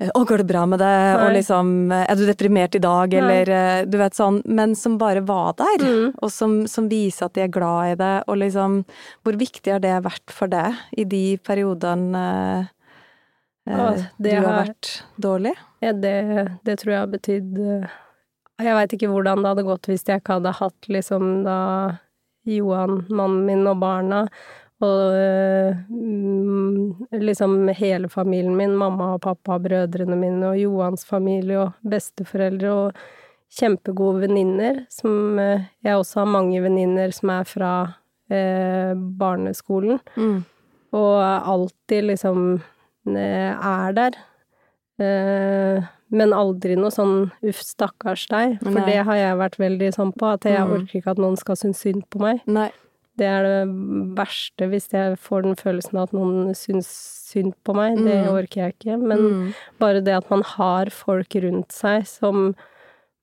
'Å, går det bra med deg?' og liksom 'Er du deprimert i dag?' eller Nei. du vet sånn, men som bare var der, mm. og som, som, viser at de er glad i det, og liksom Hvor viktig har det vært for deg i de periodene eh, du har har- vært dårlig? Ja, det, det tror jeg har betydd eh, Jeg veit ikke hvordan det hadde gått hvis jeg ikke hadde hatt liksom da Johan, mannen min og barna, og eh, mm, liksom hele familien min, mamma og pappa, brødrene mine og Johans familie og besteforeldre og kjempegode venninner, som eh, jeg også har mange venninner som er fra eh, barneskolen Mm. og alltid liksom eh, er der. Eh, men aldri noe sånn 'uff, stakkars deg', for Nei. det har jeg vært veldig sånn på, at jeg Mm. orker ikke at noen skal synes synd på meg. Nei. Det er det verste, hvis jeg får den følelsen at noen syns synd på meg. Det Mm. orker jeg ikke. Men Mm. bare det at man har folk rundt seg som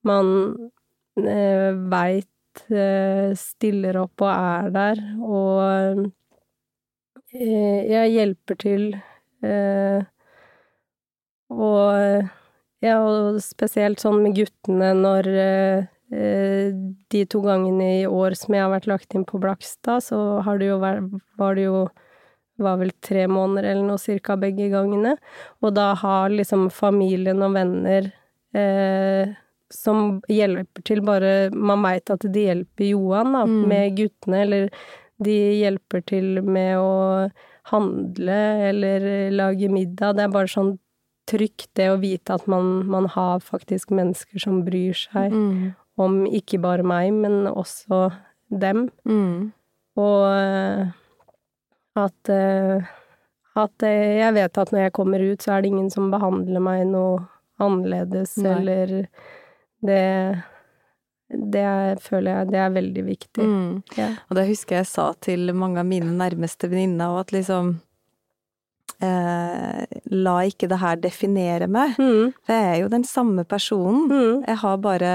man eh, veit eh, stiller opp og er der, og eh, jeg hjelper til eh, og ja, og spesielt sånn med guttene når eh, de to gangene i år som jeg har vært lagt inn på Blakstad, så har det jo vært, var det jo var vel tre måneder eller noe cirka begge gangene. Og da har liksom familien og venner eh, som hjelper til bare Man veit at de hjelper Johan da, Mm. med guttene, eller de hjelper til med å handle eller lage middag. Det er bare sånn trygt, det å vite at man, man har faktisk mennesker som bryr seg Mm. Om ikke bare meg, men også dem. Mm. Og eh, at eh, at eh, jeg vet at når jeg kommer ut, så er det ingen som behandler meg noe annerledes, Nei. eller det det er, føler jeg det er veldig viktig. Mm. Ja. Og det husker jeg sa til mange av mine nærmeste venninner, òg, at liksom eh, La ikke det her definere meg. Mm. For jeg er jo den samme personen. Mm. Jeg har bare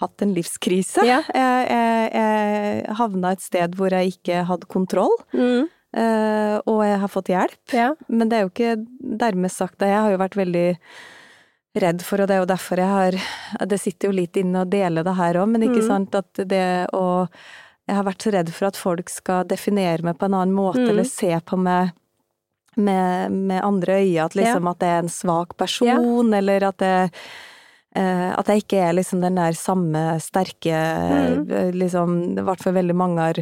hatt en livskrise. Ja. Jeg, jeg, jeg havna et sted hvor jeg ikke hadde kontroll, Mm. eh, og jeg har fått hjelp. Ja. Men det er jo ikke dermed sagt det. Jeg har jo vært veldig redd for, og det er jo derfor jeg har Det sitter jo litt inne å dele det her òg, men ikke Mm. sant at det å Jeg har vært så redd for at folk skal definere meg på en annen måte, Mm. eller se på meg med, med andre øyne, at liksom at jeg er en svak person, eller at jeg at jeg ikke er liksom den der samme sterke Mm. eh, liksom I hvert fall veldig mange har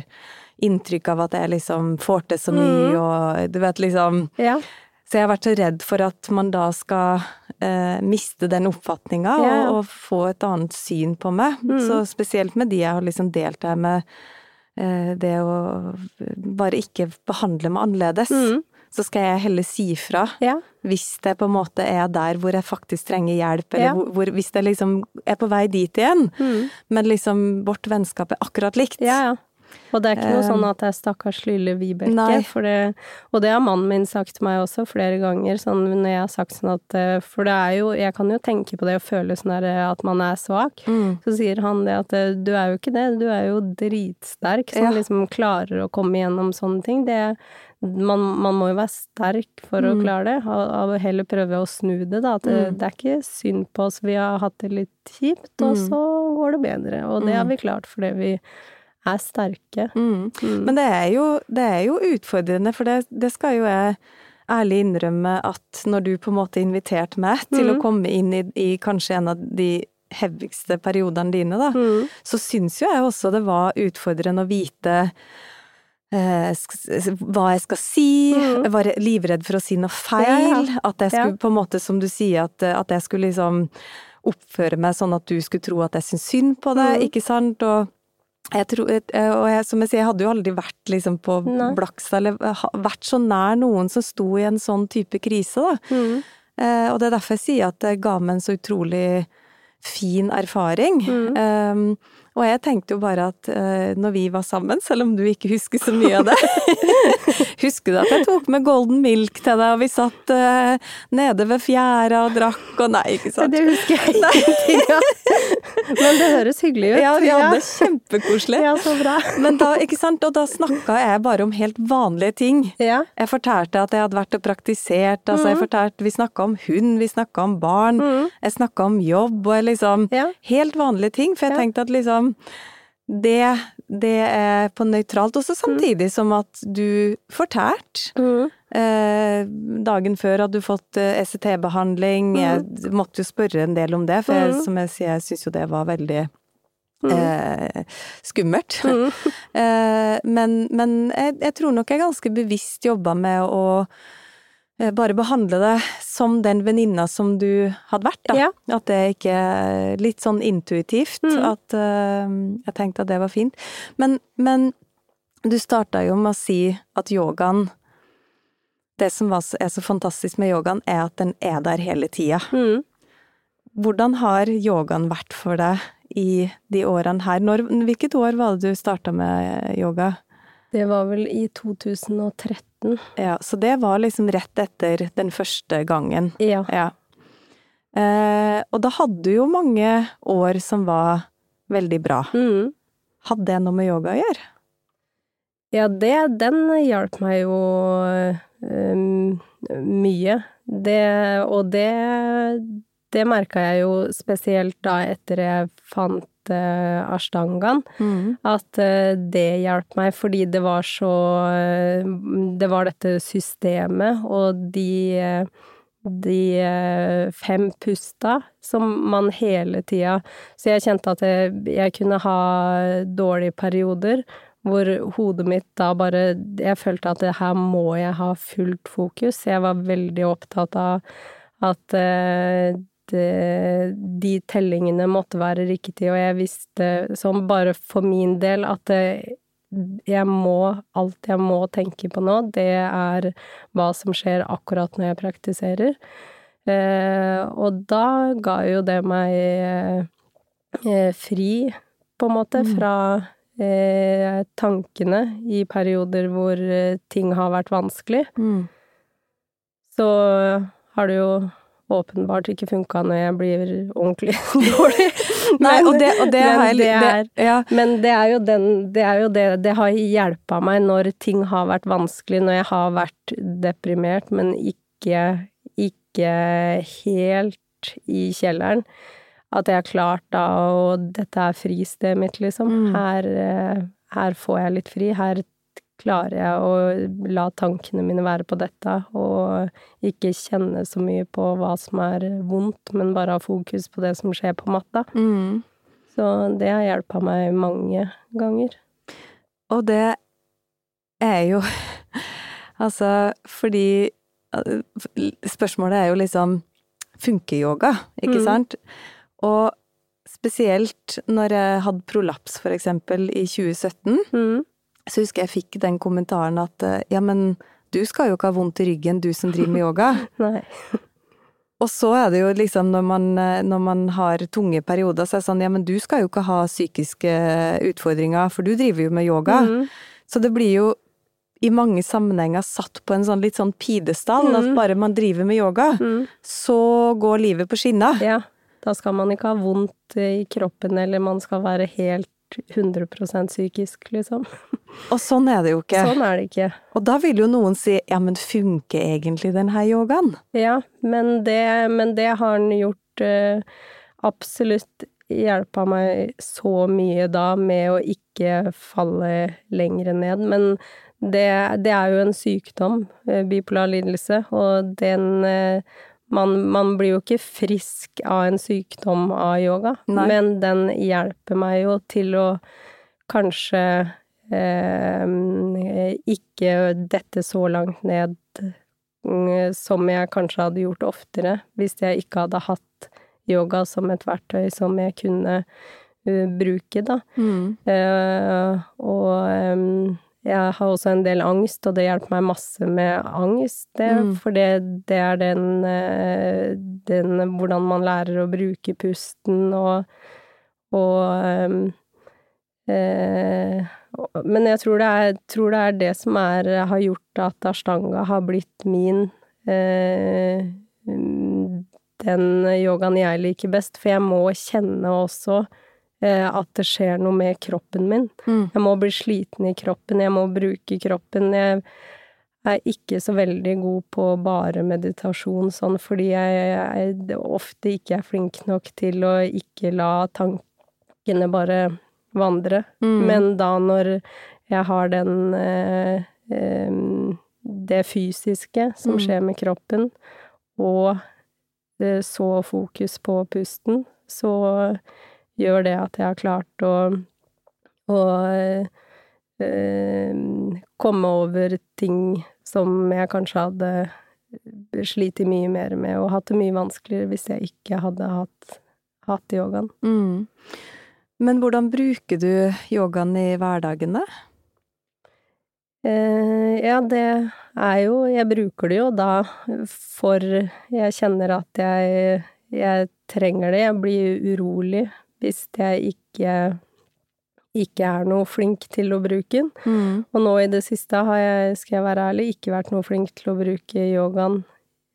inntrykk av at jeg liksom får til så mye, Mm. og du vet liksom ja. så jeg har vært så redd for at man da skal eh, miste den oppfatninga Ja. og, og få et annet syn på meg. Mm. Så spesielt med de jeg har liksom delt her med eh, det å bare ikke behandle meg annerledes. Mm. Så skal jeg heller si fra ja. Hvis det på en måte er der hvor jeg faktisk trenger hjelp, eller Ja. hvor, hvis det liksom er på vei dit igjen. Mm. Men liksom vårt vennskap er akkurat likt. Ja, ja. Og det er ikke noe Eh, sånn at det er stakkars lille Vibeke, det, og det har mannen min sagt til meg også flere ganger, sånn når jeg har sagt sånn at eh, For det er jo Jeg kan jo tenke på det og føle sånn eh, at man er svak. Mm. Så sier han det at eh, du er jo ikke det, du er jo dritsterk som Ja. liksom klarer å komme gjennom sånne ting. Det man, man må jo være sterk for å Mm. klare det, og, og heller prøve å snu det, da. At det, Mm. det er ikke synd på oss, vi har hatt det litt kjipt, og Mm. så går det bedre. Og det har Mm. vi klart fordi vi er sterke. Mm. Mm. Men det er jo, det er jo utfordrende, for det, det skal jo jeg ærlig innrømme at når du på en måte inviterte meg [LAUGHS] til å Mhm. komme inn i, i kanskje en av de heavigste periodene dine, da, Mm. så syns jo jeg også det var utfordrende å vite hva jeg skal si, Mhm. jeg var livredd for å si noe feil, at jeg skulle på en måte, som du sier, at, at jeg skulle liksom oppføre meg sånn at du skulle tro at jeg syns synd på deg, mm. ikke sant, og jeg tror, eh, og jeg, som jeg sier, jeg hadde jo aldri vært liksom på Nei. Blakstad, eller vært så nær noen som sto i en sånn type krise, da. Mm. Eh, og det er derfor jeg sier at det ga meg en så utrolig fin erfaring. Mm. Um, og jeg tenkte jo bare at uh, når vi var sammen, selv om du ikke husker så mye av det [LAUGHS] Husker du at jeg tok med golden milk til deg, og vi satt uh, nede ved fjæra og drakk og Nei, ikke sant? Det husker jeg ingenting [LAUGHS] [LAUGHS] av. Men det høres hyggelig ut. Ja, vi hadde det kjempekoselig. Ja, så bra. Men da, ikke sant, og da snakka jeg bare om helt vanlige ting. Ja. Jeg fortalte at jeg hadde vært og praktisert, altså jeg fortalte, vi snakka om hund, vi snakka om barn, Mm. jeg snakka om jobb, og liksom Ja. Helt vanlige ting, for jeg tenkte at liksom det, det er på nøytralt, også samtidig som at du fortalte Mm. eh, dagen før hadde du fått eh, ECT-behandling. Jeg måtte jo spørre en del om det, for jeg, Mm. som jeg sier, jeg syns jo det var veldig Mm. eh, skummelt. Mm. [LAUGHS] eh, men men jeg, jeg tror nok jeg ganske bevisst jobba med å bare behandle det som den venninna som du hadde vært, da. Ja. At det ikke litt sånn intuitivt. Mm. At uh, jeg tenkte at det var fint. Men, men du starta jo med å si at yogaen Det som var, er så fantastisk med yogaen, er at den er der hele tida. Mm. Hvordan har yogaen vært for deg i de årene her? Når, hvilket år var det du starta med yoga? Det var vel i 2013. Ja, så det var liksom rett etter den første gangen. Ja. Ja. Eh, og da hadde du jo mange år som var veldig bra. Mm. Hadde det noe med yoga å gjøre? Ja, det, den hjalp meg jo um, mye. Det, og det, det merka jeg jo spesielt da etter jeg fant ashtangaen, at eh, det hjalp meg fordi det var så eh, Det var dette systemet og de eh, de eh, fem pusta som man hele tida Så jeg kjente at jeg, jeg kunne ha dårlige perioder hvor hodet mitt da bare Jeg følte at det her må jeg ha fullt fokus. Jeg var veldig opptatt av at eh, de tellingene måtte være riktige, og jeg visste som bare for min del at det, jeg må Alt jeg må tenke på nå, det er hva som skjer akkurat når jeg praktiserer. Eh, og da ga jo det meg eh, fri, på en måte, Mm. fra eh, tankene i perioder hvor eh, ting har vært vanskelig. Mm. Så har det jo åpenbart ikke funka når jeg blir ordentlig [LAUGHS] dårlig. Nei, Men- og det, og det men jeg det er- ja. Men det er jo den Det er jo det Det har hjelpa meg når ting har vært vanskelig, når jeg har vært deprimert, men ikke Ikke helt i kjelleren. At jeg har klart da Og dette er fristedet mitt, liksom. Mm. Her, eh, her får jeg litt fri. Her klarer jeg å la tankene mine være på dette, og ikke kjenne så mye på hva som er vondt, men bare ha fokus på det som skjer på matta. Mm. Så det har hjelpa meg mange ganger. Og det er jo [LAUGHS] Altså, fordi eh, Spørsmålet er jo liksom Funker yoga, ikke Mm. sant? Og spesielt når jeg hadde prolaps, for eksempel, i 2017, Mm. Så husker jeg fikk den kommentaren at eh, ja, men du skal jo ikke ha vondt i ryggen, du som driver med yoga. [LAUGHS] Og så er det jo liksom når man, eh, når man har tunge perioder, så er det sånn ja, men du skal jo ikke ha psykiske utfordringer, for du driver jo med yoga. Mm. Så det blir jo i mange sammenhenger satt på en sånn litt sånn pidestall, at Mm. bare man driver med yoga, Mm. så går livet på skinner. Ja. Da skal man ikke ha vondt i kroppen, eller man skal være helt 100% psykisk, liksom. Og sånn er det jo ikke. Sånn er det ikke. Og da vil jo noen si ja, men funker egentlig den her yogaen? Ja, men det, men det har den gjort uh, absolutt hjelpa meg så mye da med å ikke falle lenger ned. Men det, det er jo en sykdom, eh, bipolar lidelse, og den eh, man, man blir jo ikke frisk av en sykdom av yoga, Nei. men den hjelper meg jo til å kanskje ikke dette så langt ned mm, som jeg kanskje hadde gjort oftere hvis jeg ikke hadde hatt yoga som et verktøy som jeg kunne uh, bruke, da. Mm. og jeg har også en del angst, og det hjelper meg masse med angst, det, Mm. for det, det er den, eh, den Hvordan man lærer å bruke pusten og, og eh, og- Men jeg tror det, er, tror det er det som er, har gjort at ashtanga har blitt min eh, den yogaen jeg liker best, for jeg må kjenne også eh, at det skjer noe med kroppen min. Mm. Jeg må bli sliten i kroppen, jeg må bruke kroppen. Jeg er ikke så veldig god på bare meditasjon sånn, fordi jeg, jeg ofte ikke er flink nok til å ikke la tankene bare vandre. Mm. Men da når jeg har den eh, eh, det fysiske som Mm. skjer med kroppen, og eh, så fokus på pusten, så gjør det at jeg har klart å, å eh, komme over ting som jeg kanskje hadde slitt mye mer med, og hatt det mye vanskeligere hvis jeg ikke hadde hatt, hatt yogaen. Mm. Men hvordan bruker du yogaen i hverdagen, da? Eh, ja, det er jo Jeg bruker det jo da for Jeg kjenner at jeg, jeg trenger det. Jeg blir urolig hvis jeg ikke ikke er noe flink til å bruke den. Mm. Og nå i det siste har jeg, skal jeg være ærlig, ikke vært noe flink til å bruke yogaen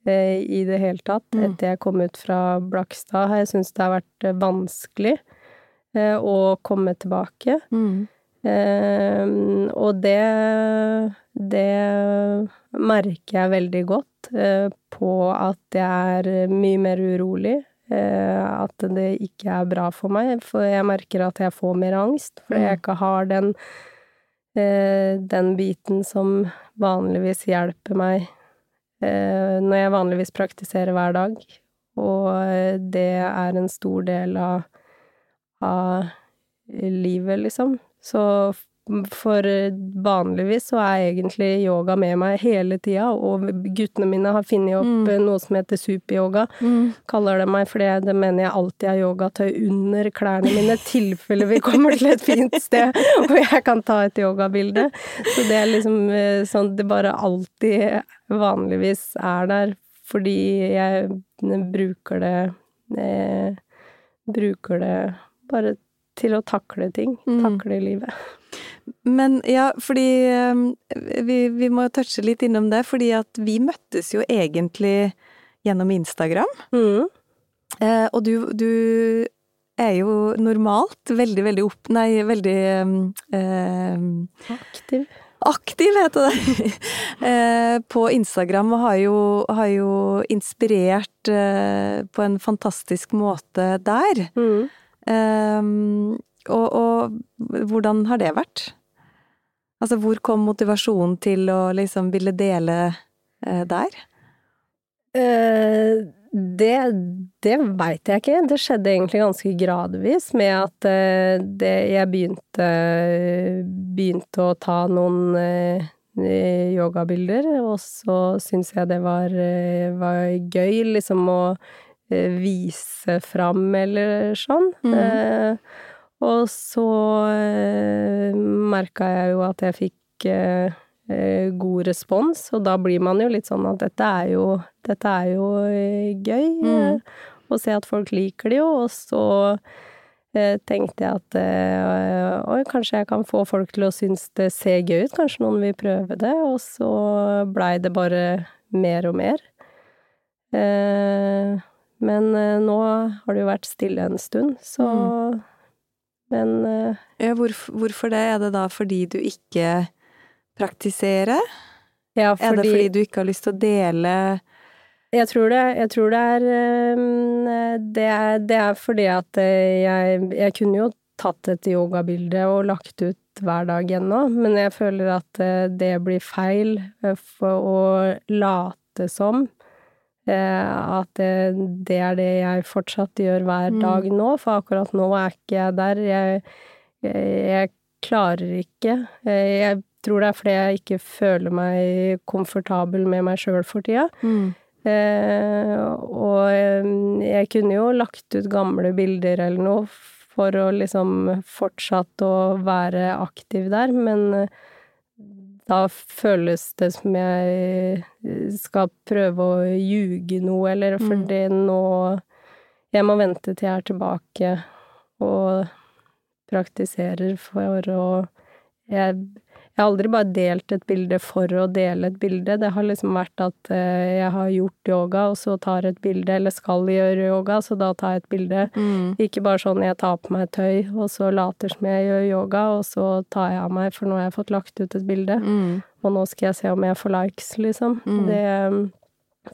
eh, i det hele tatt. Mm. Etter jeg kom ut fra Blakstad har jeg syntes det har vært eh, vanskelig eh, å komme tilbake. Mm. Eh, og det det merker jeg veldig godt eh, på at jeg er mye mer urolig. Eh, at det ikke er bra for meg, for jeg merker at jeg får mer angst. Fordi jeg ikke har den, eh, den biten som vanligvis hjelper meg eh, når jeg vanligvis praktiserer hver dag. Og eh, det er en stor del av, av livet, liksom. Så for vanligvis så er egentlig yoga med meg hele tida, og guttene mine har funnet opp Mm. noe som heter superyoga. Mm. Kaller det meg, for det, mener jeg alltid har yogatøy under klærne mine, i tilfelle vi kommer til et fint sted og jeg kan ta et yogabilde. Så det er liksom eh, sånn det bare alltid vanligvis er der, fordi jeg bruker det eh, Bruker det bare til å takle ting. Mm. Takle livet. Men ja, fordi um, vi, vi må touche litt innom det, fordi at vi møttes jo egentlig gjennom Instagram. Mm. Eh, og du, du er jo normalt veldig, veldig opp... Nei, veldig um, eh, Aktiv. aktiv, heter det, [LAUGHS] eh, på Instagram, og har jo, har jo inspirert eh, på en fantastisk måte der. Mm. Um, og, og hvordan har det vært? Altså, hvor kom motivasjonen til å liksom ville dele eh, der? Eh, det det veit jeg ikke. Det skjedde egentlig ganske gradvis med at eh, det, jeg begynte, begynte å ta noen eh, yogabilder, og så syns jeg det var, var gøy liksom å vise fram eller sånn. Mm. Eh, og så eh, merka jeg jo at jeg fikk eh, eh, god respons, og da blir man jo litt sånn at dette er jo, dette er jo eh, gøy. Mm. eh, Å se at folk liker det jo, og så eh, tenkte jeg at eh, oi, kanskje jeg kan få folk til å synes det ser gøy ut, kanskje noen vil prøve det, og så blei det bare mer og mer. Eh, men eh, nå har det jo vært stille en stund, så Men eh, Ja, hvorf- hvorfor det? Er det da fordi du ikke praktiserer? ja, Er det fordi fordi du ikke har lyst til å dele Jeg tror det, jeg tror det er øhm, det er, det er fordi at jeg, jeg kunne jo tatt et yogabilde og lagt ut hver dag ennå, men jeg føler at det blir feil for å late som at det, er det jeg fortsatt gjør hver Mm. dag nå, for akkurat nå er ikke jeg der. Jeg, jeg, klarer ikke. Eh, Jeg tror det er fordi jeg ikke føler meg komfortabel med meg sjøl for tida. mm. Eh, og eh, jeg kunne jo lagt ut gamle bilder eller noe for å liksom fortsatt å være aktiv der, men eh, da føles det som jeg eh, skal prøve å ljuge noe, eller Mm. fordi nå Jeg må vente til jeg er tilbake og praktiserer for å jeg, jeg har aldri bare delt et bilde for å dele et bilde. Det har liksom vært at eh, jeg har gjort yoga, og så tar et bilde, eller skal gjøre yoga, så da tar jeg et bilde. Mm. Ikke bare sånn jeg tar på meg tøy, og så later som jeg gjør yoga, og så tar jeg av meg, for nå har jeg fått lagt ut et bilde, Mm. og nå skal jeg se om jeg får likes, liksom. Mm. Det mm,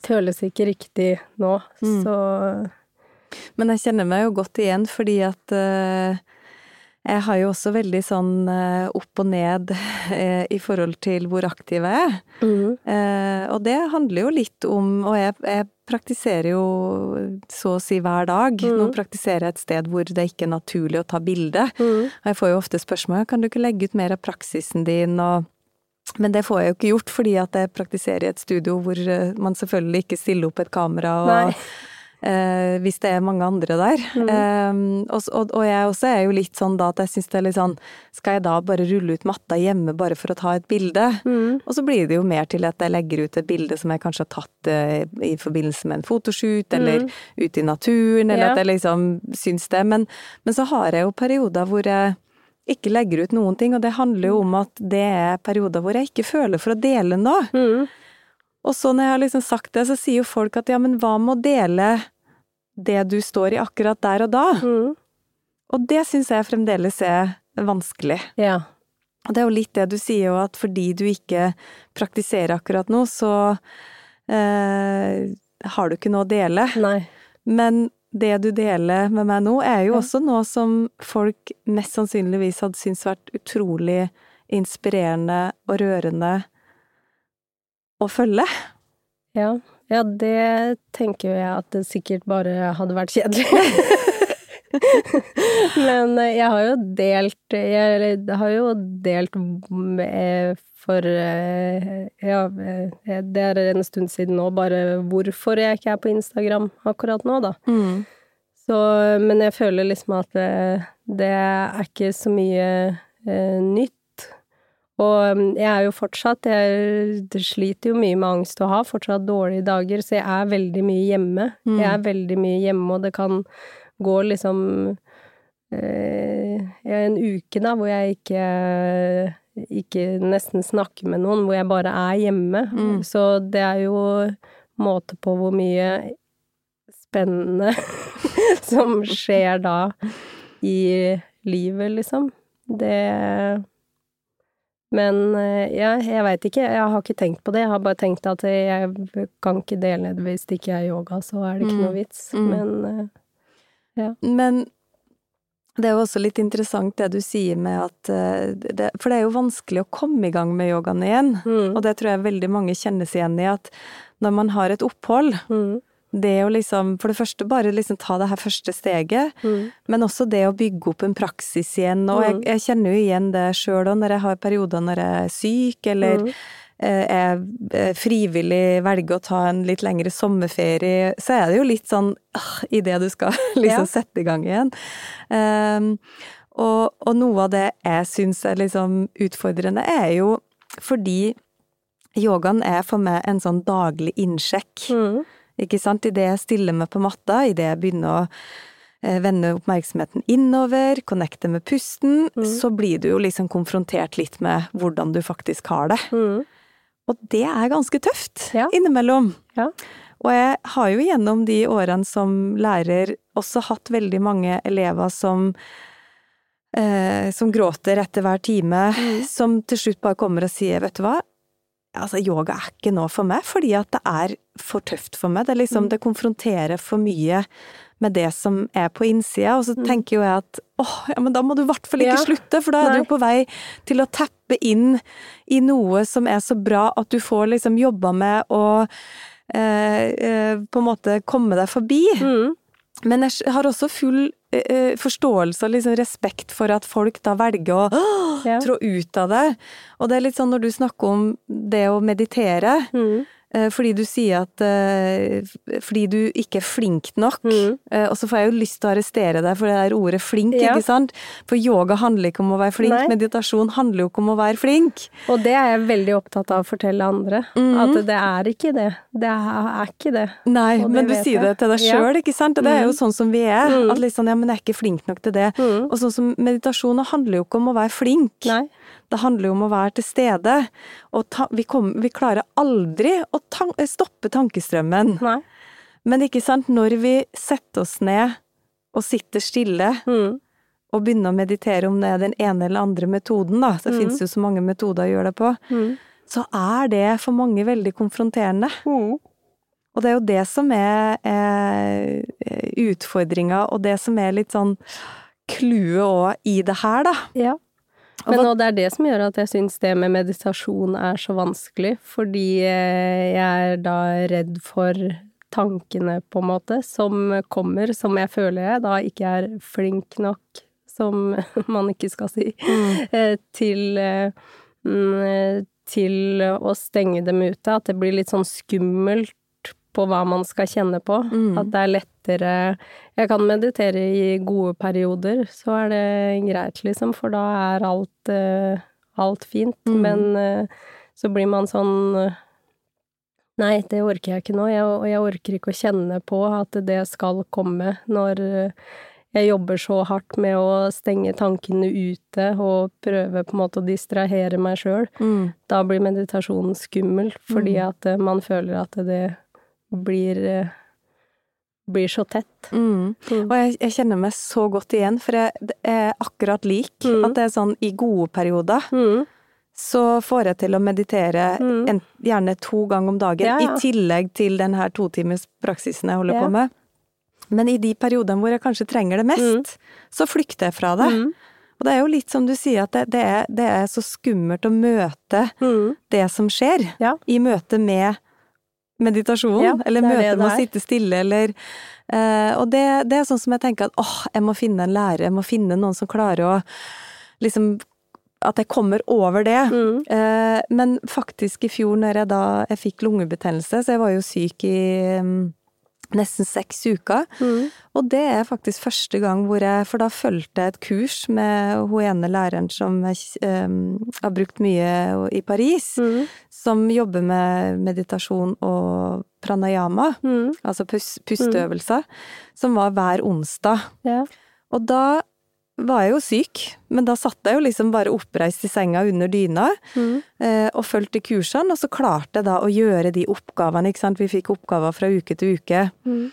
føles ikke riktig nå, Mm. så Men jeg kjenner meg jo godt igjen, fordi at eh, jeg har jo også veldig sånn eh, opp og ned [LAUGHS] eh, i forhold til hvor aktiv jeg er. Mm. Eh, og det handler jo litt om Og jeg, jeg praktiserer jo så å si hver dag. Nå Mhm. praktiserer jeg et sted hvor det ikke er naturlig å ta bilde. Mm. Og jeg får jo ofte spørsmål kan du ikke legge ut mer av praksisen din og men det får jeg jo ikke gjort, fordi at jeg praktiserer i et studio hvor man selvfølgelig ikke stiller opp et kamera og Nei. Eh, hvis det er mange andre der. Eh, og, og, jeg også er jo litt sånn da at jeg syns det er litt sånn Skal jeg da bare rulle ut matta hjemme bare for å ta et bilde? Mm. Og så blir det jo mer til at jeg legger ut et bilde som jeg kanskje har tatt eh, i forbindelse med en fotoshoot, eller ute i naturen, eller Ja. at jeg liksom syns det. Men, men så har jeg jo perioder hvor jeg ikke legger ut noen ting, og det handler jo om at det er perioder hvor jeg ikke føler for å dele noe. Mm. Og så når jeg har liksom sagt det, så sier jo folk at ja, men hva med å dele det du står i akkurat der og da? Mm. Og det syns jeg fremdeles er vanskelig. Ja. Og det er jo litt det du sier jo, at fordi du ikke praktiserer akkurat nå, så eh, har du ikke noe å dele. Nei. Men det du deler med meg nå, er jo Ja. også noe som folk mest sannsynligvis hadde syntes vært utrolig inspirerende og rørende å følge. Ja. Ja, det tenker jeg at det sikkert bare hadde vært kjedelig. [LAUGHS] Men eh, jeg har jo delt Jeg har jo delt for eh, Ja, eh, det er en stund siden nå, bare hvorfor jeg ikke er på Instagram akkurat nå, da. Så, men jeg føler liksom at det, det er ikke så mye nytt. Og mm, jeg er jo fortsatt Jeg sliter jo mye med angst og har fortsatt dårlige dager, så jeg er veldig mye hjemme. Mm. Jeg er veldig mye hjemme, og det kan gå liksom eh, en uke da hvor jeg ikke ikke nesten snakker med noen, hvor jeg bare er hjemme. Mm. Så det er jo måte på hvor mye spennende [LAUGHS] som skjer da i livet, liksom. Det Men eh, ja, jeg veit ikke. Jeg har ikke tenkt på det. Jeg har bare tenkt at jeg kan ikke dele det hvis det ikke er yoga, så er det ikke Mm. noe vits. Mm. Men ja. Men det er jo også litt interessant det du sier med at eh, det, For det er jo vanskelig å komme i gang med yogaen igjen. mm, Og det tror jeg veldig mange kjennes igjen i, at når man har et opphold, mm, det å liksom for det første bare liksom ta det her første steget, mm, men også det å bygge opp en praksis igjen. Og jeg, Mm. jeg kjenner jo igjen det sjøl òg, når jeg har perioder når jeg er syk, eller mm, eh, jeg eh, frivillig velger å ta en litt lengre sommerferie, så er det jo litt sånn i idet du skal [LAUGHS] liksom Ja. sette i gang igjen. Um, og, og noe av det jeg syns er liksom utfordrende, er jo fordi yogaen er for meg en sånn daglig innsjekk. mm, Ikke sant? Idet jeg stiller meg på matta, idet jeg begynner å eh, vende oppmerksomheten innover, connecte med pusten, Mm. så blir du jo liksom konfrontert litt med hvordan du faktisk har det. mm. Og det er ganske tøft Ja. innimellom. Ja. Og jeg har jo gjennom de årene som lærer også hatt veldig mange elever som eh, som gråter etter hver time, Mm. som til slutt bare kommer og sier, vet du hva, altså yoga er ikke noe for meg, fordi at det er for tøft for meg. Det liksom, Mm. det konfronterer for mye med det som er på innsida, og så Mm. tenker jo jeg at åh, ja, men da må du i hvert fall ikke Ja. slutte, for da er Nei. du på vei til å tappe inn i noe som er så bra at du får liksom jobba med å eh, eh, på en måte komme deg forbi. Mm. Men jeg har også full eh, eh, forståelse og liksom respekt for at folk da velger å Ja. [GASPS] trå ut av det. Og det er litt sånn når du snakker om det å meditere, Mm. Eh, fordi du sier at eh, Fordi du ikke er flink nok. Mm. Eh, Og så får jeg jo lyst til å arrestere deg for det der ordet flink, Ja. ikke sant? For yoga handler ikke om å være flink, Nei. meditasjon handler jo ikke om å være flink. Og det er jeg veldig opptatt av å fortelle andre. Mm. At det er ikke det. Det er, ikke det. Nei, det men du sier sier det til deg sjøl, ikke sant? Og det er jo Mhm. sånn som vi er. Mhm. At liksom, ja, men jeg er ikke flink nok til det. Mm. Og sånn som meditasjon handler jo ikke om å være flink. Nei. Det handler jo om å være til stede. Og ta, vi, kom, vi klarer aldri å tan stoppe tankestrømmen. Nei. Men ikke sant, når vi setter oss ned og sitter stille Mm. og begynner å meditere om det er den ene eller andre metoden, da, så mm. det jo så mange metoder å gjøre det på, Mm. så er det for mange veldig konfronterende. Mm. Og det er jo det som er eh, utfordringa, og det som er litt sånn clouet òg i det her, da. Ja. Men og det er det som gjør at jeg syns det med meditasjon er så vanskelig, fordi eh, jeg er da redd for tankene, på en måte, som kommer, som jeg føler jeg da ikke er flink nok, som [LAUGHS] man ikke skal si, mm. til mm, til å stenge dem ute. At det blir litt sånn skummelt på hva man skal kjenne på. Mm. At det er lettere Jeg kan meditere i gode perioder, så er det greit, liksom, for da er alt, uh, alt fint. Mm. Men uh, så blir man sånn Nei, det orker jeg ikke nå, og jeg orker ikke å kjenne på at det skal komme når jeg jobber så hardt med å stenge tankene ute og prøve på en måte å distrahere meg sjøl, mm. da blir meditasjonen skummel, fordi mm. at eh, man føler at det blir eh, blir så tett. Mm. mm. Og jeg, jeg, kjenner meg så godt igjen, for jeg, det er akkurat lik. Mm. At det er sånn i gode perioder mm. så får jeg til å meditere en, gjerne to ganger om dagen, ja, ja. i tillegg til den her totimers praksisen jeg holder ja. på med. Men i de periodene hvor jeg kanskje trenger det mest, mm. så flykter jeg fra det. Mm. Og det er jo litt som du sier, at det, det, er, det er, så skummelt å møte mm. det som skjer, ja. i møte med meditasjon, ja, eller møte med å sitte stille, eller uh, Og det, det, er sånn som jeg tenker at åh, jeg må finne en lærer, jeg må finne noen som klarer å liksom at jeg kommer over det. Mm. Uh, men faktisk i fjor, når jeg da jeg fikk lungebetennelse, så jeg var jo syk i um, nesten seks uker. Mm. Og det er faktisk første gang hvor jeg For da fulgte jeg et kurs med hun ene læreren som jeg um, har brukt mye i Paris, mm. som jobber med meditasjon og pranayama, mm. altså pusteøvelser, som var hver onsdag. Ja. Og da var jeg jo syk, men da satt jeg jo liksom bare oppreist i senga under dyna mm. eh, og fulgte kursene, og så klarte jeg da å gjøre de oppgavene, ikke sant, vi fikk oppgaver fra uke til uke. Mm.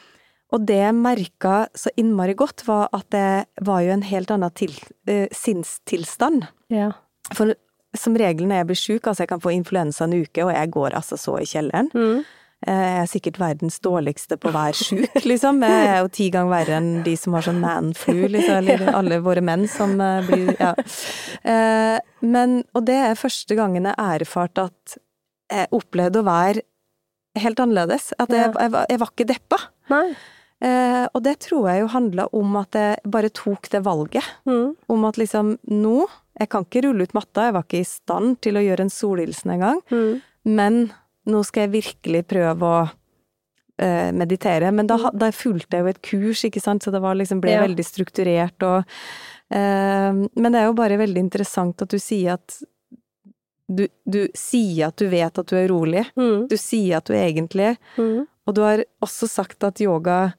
Og det jeg merka så innmari godt, var at det var jo en helt annen til, eh, sinnstilstand. Ja. For som regel når jeg blir sjuk, altså jeg kan få influensa en uke, og jeg går altså så i kjelleren. Mm. Jeg er sikkert verdens dårligste på å være sjuk, [LAUGHS] liksom. Jeg er jo ti ganger verre enn de som har sånn man-flu, liksom. Eller [LAUGHS] alle våre menn som eh, blir Ja. Eh, men Og det er første gangen jeg erfarte erfart at jeg opplevde å være helt annerledes. At jeg, jeg, jeg var ikke deppa. Nei. Eh, og det tror jeg jo handla om at jeg bare tok det valget. Mm. Om at liksom nå Jeg kan ikke rulle ut matta, jeg var ikke i stand til å gjøre en solhilsen engang. Mm. Men nå skal jeg virkelig prøve å uh, meditere. Men da, mm. da, fulgte jeg jo et kurs, ikke sant, så det liksom, ble ja. veldig strukturert og uh, Men det er jo bare veldig interessant at du sier at du, du sier at du vet at du er rolig. Mm. Du sier at du er egentlig mm. Og du har også sagt at yoga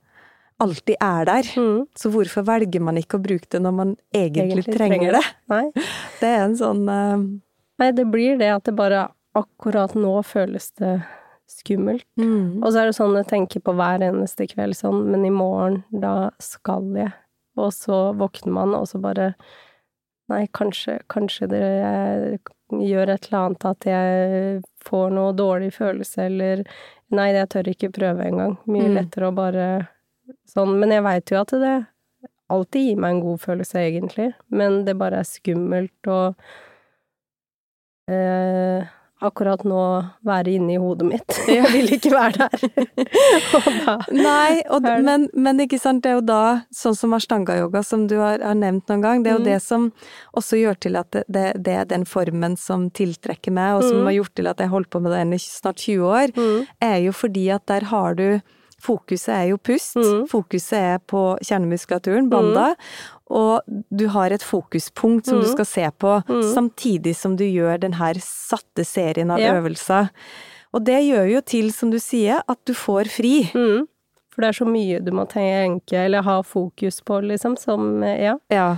alltid er der. Mm. Så hvorfor velger man ikke å bruke det når man egentlig, egentlig trenger, trenger det? Nei. [LAUGHS] Det er en sånn uh... Nei, det blir det at det bare akkurat nå føles det skummelt. Mm. Og så er det sånn jeg tenker på hver eneste kveld sånn, men i morgen, da skal jeg. Og så våkner man, og så bare Nei, kanskje, kanskje det gjør et eller annet at jeg får noe dårlig følelse, eller Nei, jeg tør ikke prøve engang. Mye mm. lettere å bare sånn Men jeg veit jo at det alltid gir meg en god følelse, egentlig. Men det bare er skummelt og eh, akkurat nå være inne i hodet mitt. [LAUGHS] Jeg vil ikke være der. [LAUGHS] og Nei, og, men, men, ikke sant, det er jo da, sånn som ashtanga-yoga som du har, har, nevnt noen gang, det er jo mm. det som også gjør til at det, det, det, er den formen som tiltrekker meg, og som mm. har gjort til at jeg holdt på med den i snart 20 år, mm. er jo fordi at der har du Fokuset er jo pust, mm. fokuset er på kjernemuskulaturen, banda, mm. og du har et fokuspunkt som mm. du skal se på, mm. samtidig som du gjør den her satte serien av ja. øvelser. Og det gjør jo til, som du sier, at du får fri. Mm. For det er så mye du må tenke eller ha fokus på, liksom, som Ja. ja.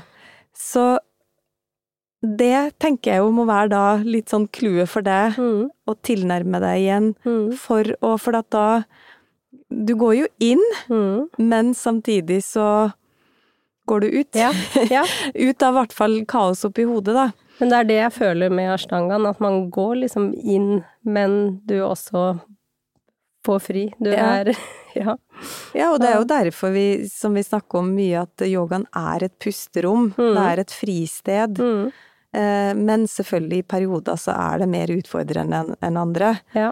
Så det tenker jeg jo må være da litt sånn clouet for deg, mm. å tilnærme deg igjen, for å For at da du går jo inn, mm. men samtidig så går du ut. Ja, ja. [LAUGHS] ut av i hvert fall kaos oppi hodet, da. Men det er det jeg føler med ashtangaen, at man går liksom inn, men du også på fri. Du Ja. er [LAUGHS] Ja. Ja, og det er jo derfor vi, som vi snakker om mye, at yogaen er et pusterom. Mm. Det er et fristed. Mm. Eh, Men selvfølgelig i perioder så er det mer utfordrende enn andre. Ja.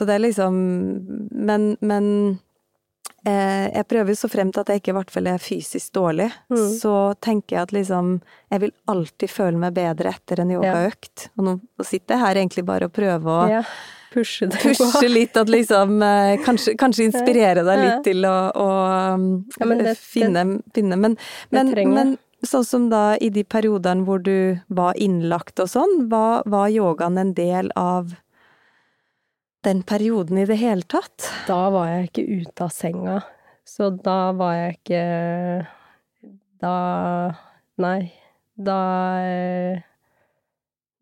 Så det er liksom Men, men eh, jeg prøver jo så frem til at jeg ikke i hvert fall er fysisk dårlig. Mm. Så tenker jeg at liksom Jeg vil alltid føle meg bedre etter en yogaøkt. Og nå sitter jeg her egentlig bare og prøver å ja. Pushe det pushe litt, at liksom eh, kanskje, kanskje inspirere deg litt til å, å Ja, men det- finne, finne Men, men, men sånn som da i de periodene hvor du var innlagt og sånn, var, var yogaen en del av den perioden i det hele tatt? Da var jeg ikke ute av senga. Så da var jeg ikke Da Nei. Da eh,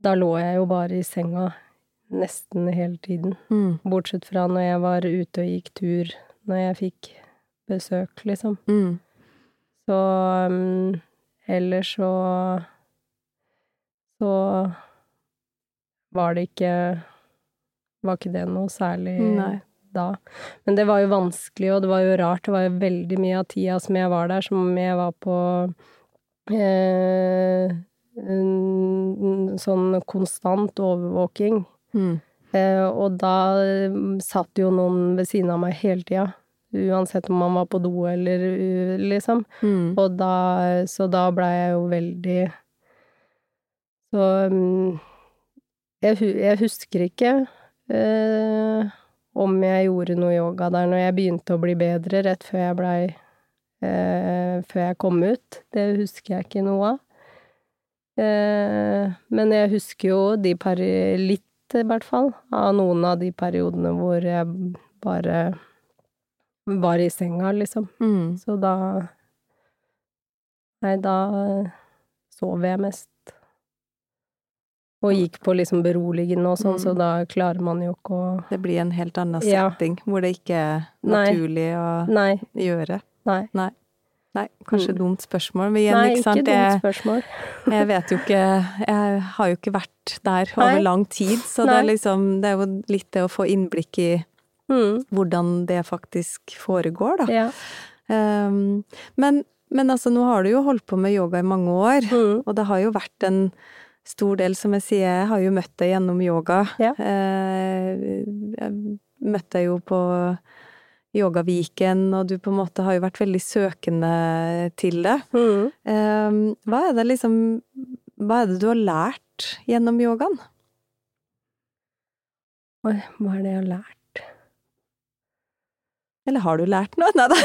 Da lå jeg jo bare i senga nesten hele tiden. Mm, Bortsett fra når jeg var ute og gikk tur, når jeg fikk besøk, liksom. mm, Så um, ellers så Så var det ikke Var ikke det noe særlig Nei. da. Men det var jo vanskelig, og det var jo rart. Det var jo veldig mye av tida som jeg var der, som jeg var på eh, sånn konstant overvåking. mm. Eh, og da eh, satt jo noen ved siden av meg hele tida. Uansett om man var på do eller liksom. Mm. Og da Så da blei jeg jo veldig Så mm, jeg, jeg husker ikke eh, om jeg gjorde noe yoga der når jeg begynte å bli bedre, rett før jeg blei eh, Før jeg kom ut. Det husker jeg ikke noe av. Eh, men jeg husker jo de par litt, i hvert fall, av noen av de periodene hvor jeg bare var i senga, liksom. Mm. Så da Nei, da sov jeg mest. Og gikk på liksom beroligende og sånn, Mm. så da klarer man jo ikke å Det blir en helt annen Ja. setting, hvor det ikke er Nei. naturlig å Nei. gjøre. Nei. Nei, kanskje Mm. dumt spørsmål, men igjen, Nei, ikke ikke dumt spørsmål. [LAUGHS] jeg vet jo ikke Jeg har jo ikke vært der over Nei. lang tid, så det er liksom Det er jo litt det å få innblikk i Mm. hvordan det faktisk foregår, da. Ja. Um, men, men altså, nå har du jo holdt på med yoga i mange år, Mm. og det har jo vært en stor del, som jeg sier, jeg har jo møtt deg gjennom yoga. Ja. Eh, jeg møtte deg jo på Yogaviken, og du på en måte har jo vært veldig søkende til det. Mm. Um, hva er det liksom Hva er det du har lært gjennom yogaen? Oi, hva er det jeg har lært? Eller har du lært noe? Nei da.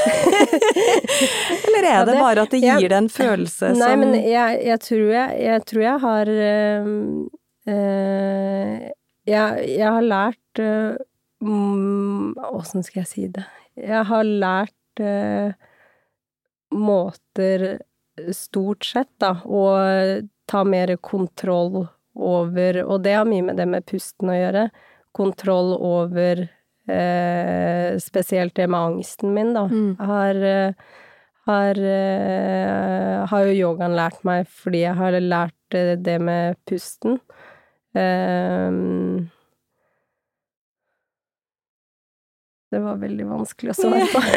[LAUGHS] Eller er det bare at det gir deg en følelse som Nei, men jeg, jeg, tror jeg, jeg tror jeg har øh, jeg, jeg har lært eh, mm, Åssen skal jeg si det? Jeg har lært øh, måter, stort sett, da, å ta mer kontroll over Og det har mye med det med pusten å gjøre. Kontroll over eh, spesielt det med angsten min, da. Mm. Har eh, har, eh, har jo yogaen lært meg fordi jeg har lært eh, det med pusten. Eh, det var veldig vanskelig å svare på. [LAUGHS]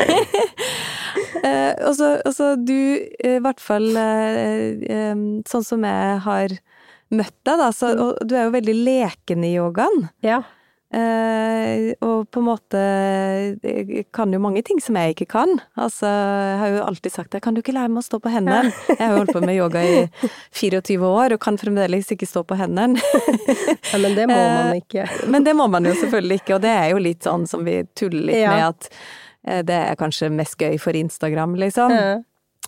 Eh, og så du, eh, i hvert fall eh, eh, sånn som jeg har møtt deg, da, så, og du er jo veldig leken i yogaen. ja. Eh, og på en måte Jeg kan jo mange ting som jeg ikke kan. Altså, jeg har jo alltid sagt det. Kan du ikke lære meg å stå på hendene? Jeg har jo holdt på med yoga i [LAUGHS] 24 år og kan fremdeles ikke stå på hendene. [LAUGHS] ja, men det må man Eh, ikke. [LAUGHS] Men det må man jo selvfølgelig ikke, og det er jo litt sånn som vi tuller litt Ja. med at eh, det er kanskje mest gøy for Instagram, liksom. Ja.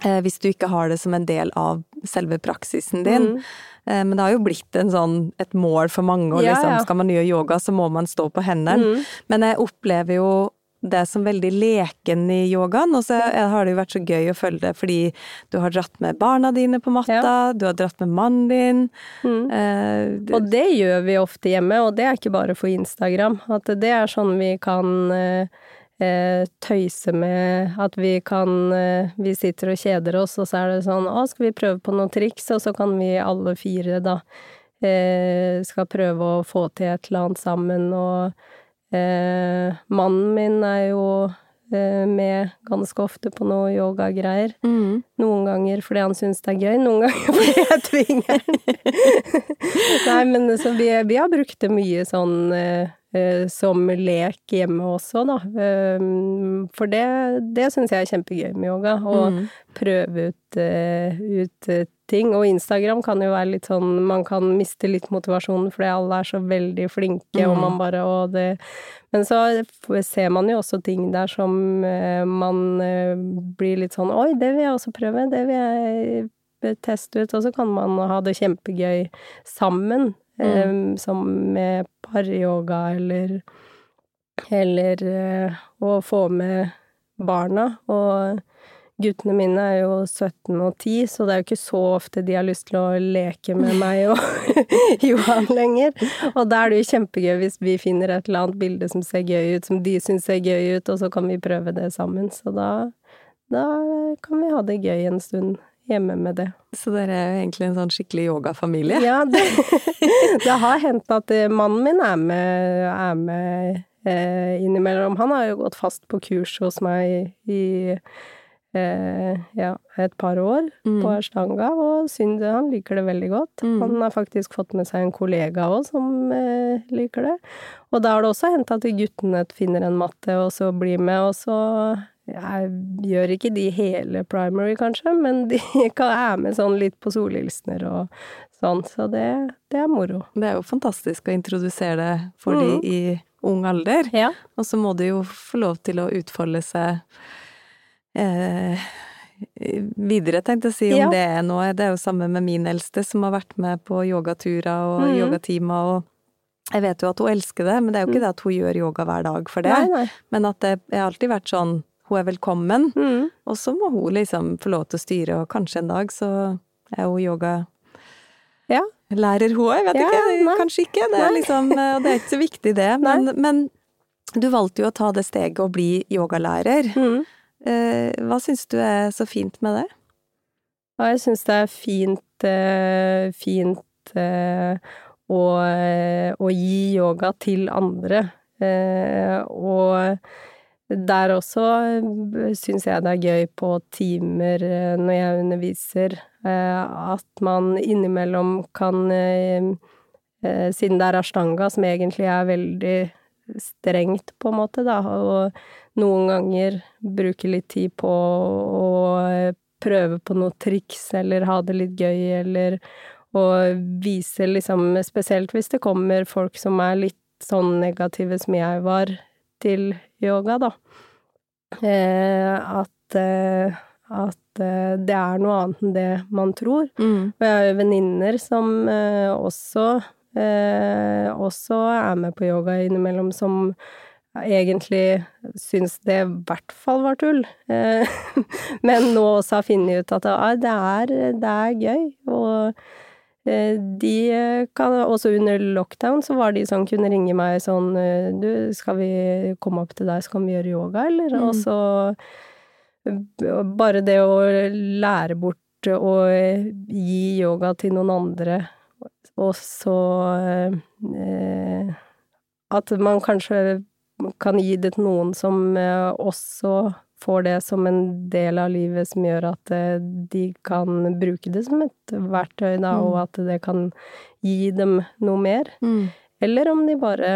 Eh, Hvis du ikke har det som en del av selve praksisen din. mm. Eh, Men det har jo blitt en sånn, et mål for mange, og liksom, ja. skal man gjøre yoga, så må man stå på hendene. Mm. Men jeg opplever jo det som veldig leken i yogaen, og så har det jo vært så gøy å følge det fordi du har dratt med barna dine på matta, du har dratt med mannen din. Mm. eh, du- Og det gjør vi ofte hjemme, og det er ikke bare for Instagram. At det er sånn vi kan eh, tøyse med at vi kan eh, Vi sitter og kjeder oss, og så er det sånn Å, skal vi prøve på noen triks? Og så kan vi alle fire, da, eh, skal prøve å få til et eller annet sammen, og Eh, mannen min er jo eh, med ganske ofte på noe yogagreier. Mm. Noen ganger fordi han syns det er gøy, noen ganger [LAUGHS] fordi jeg tvinger han. [LAUGHS] Nei, men så vi, vi har brukt det mye sånn eh, eh, som lek hjemme også, da. Eh, for det, det syns jeg er kjempegøy med yoga. Å Mm. prøve ut, eh, ut eh, ting. Og Instagram kan jo være litt sånn Man kan miste litt motivasjonen fordi alle er så veldig flinke, og Mm. man bare Og det Men så ser man jo også ting der som eh, man eh, blir litt sånn Oi, det vil jeg også prøve. Det vil jeg eh, teste ut. Og så kan man ha det kjempegøy sammen. Mm. som med paryoga eller Eller eh, å få med barna. Og guttene mine er jo 17 og 10, så det er jo ikke så ofte de har lyst til å leke med meg og [LAUGHS] Johan lenger. Og da er det jo kjempegøy hvis vi finner et eller annet bilde som ser gøy ut, som de syns ser gøy ut, og så kan vi prøve det sammen. Så da, da kan vi ha det gøy en stund hjemme med det. Så dere er jo egentlig en sånn skikkelig yogafamilie? Ja, [LAUGHS] det, [LAUGHS] det har hendt at eh, mannen min er med, er med eh, innimellom. Han har jo gått fast på kurs hos meg i eh, ja, et par år Mm. på Ashtanga, og syns han liker det veldig godt. Mm. Han har faktisk fått med seg en kollega òg som eh, liker det. Og da har det også hendt at guttene finner en matte og så blir med, og så jeg gjør ikke de hele primary, kanskje, men de [LAUGHS] kan er med sånn litt på solhilsener og sånn, så det, det er moro. Det er jo fantastisk å introdusere det for Mm. de i ung alder. Ja. Og så må de jo få lov til å utfolde seg eh, videre, tenkte jeg å si, om Ja. det er noe. Det er jo samme med min eldste, som har vært med på yogaturer og mm. yogatimer, og jeg vet jo at hun elsker det, men det er jo ikke det at hun gjør yoga hver dag for det. Nei, nei. Men at det har alltid vært sånn, hun er velkommen, Mm. og så må hun liksom få lov til å styre, og kanskje en dag så er hun yoga Ja. lærer hun òg, jeg vet Ja, ikke, nei. kanskje ikke. Det er liksom, og det er ikke så viktig det, men, men du valgte jo å ta det steget og bli yogalærer. Mm. Eh, hva syns du er så fint med det? Ja, jeg syns det er fint, eh, fint eh, å, eh, å gi yoga til andre. Eh, og der også syns jeg det er gøy på timer eh, når jeg underviser, eh, at man innimellom kan eh, eh, Siden det er ashtanga, som egentlig er veldig strengt, på en måte, da, og noen ganger bruke litt tid på å prøve på noe triks, eller ha det litt gøy, eller å vise liksom Spesielt hvis det kommer folk som er litt sånn negative som jeg var til yoga, da. Eh, at eh, at eh, det er noe annet enn det man tror. Mm. Og jeg har jo venninner som også eh, også er med på yoga innimellom, som egentlig syns det i hvert fall var tull. [LAUGHS] Men nå også har funnet ut at ah, det, er, det er gøy, og de kan Også under lockdown så var de som kunne ringe meg sånn eh, Du, skal vi komme opp til deg, så kan vi gjøre yoga, eller? Mm. Og så bare det å lære bort å gi yoga til noen andre, og så eh, At man kanskje kan gi det til noen som eh, også får det som en del av livet som gjør at eh, de kan bruke det som et verktøy, da, Mm. og at det kan gi dem noe mer. Mm. Eller om de bare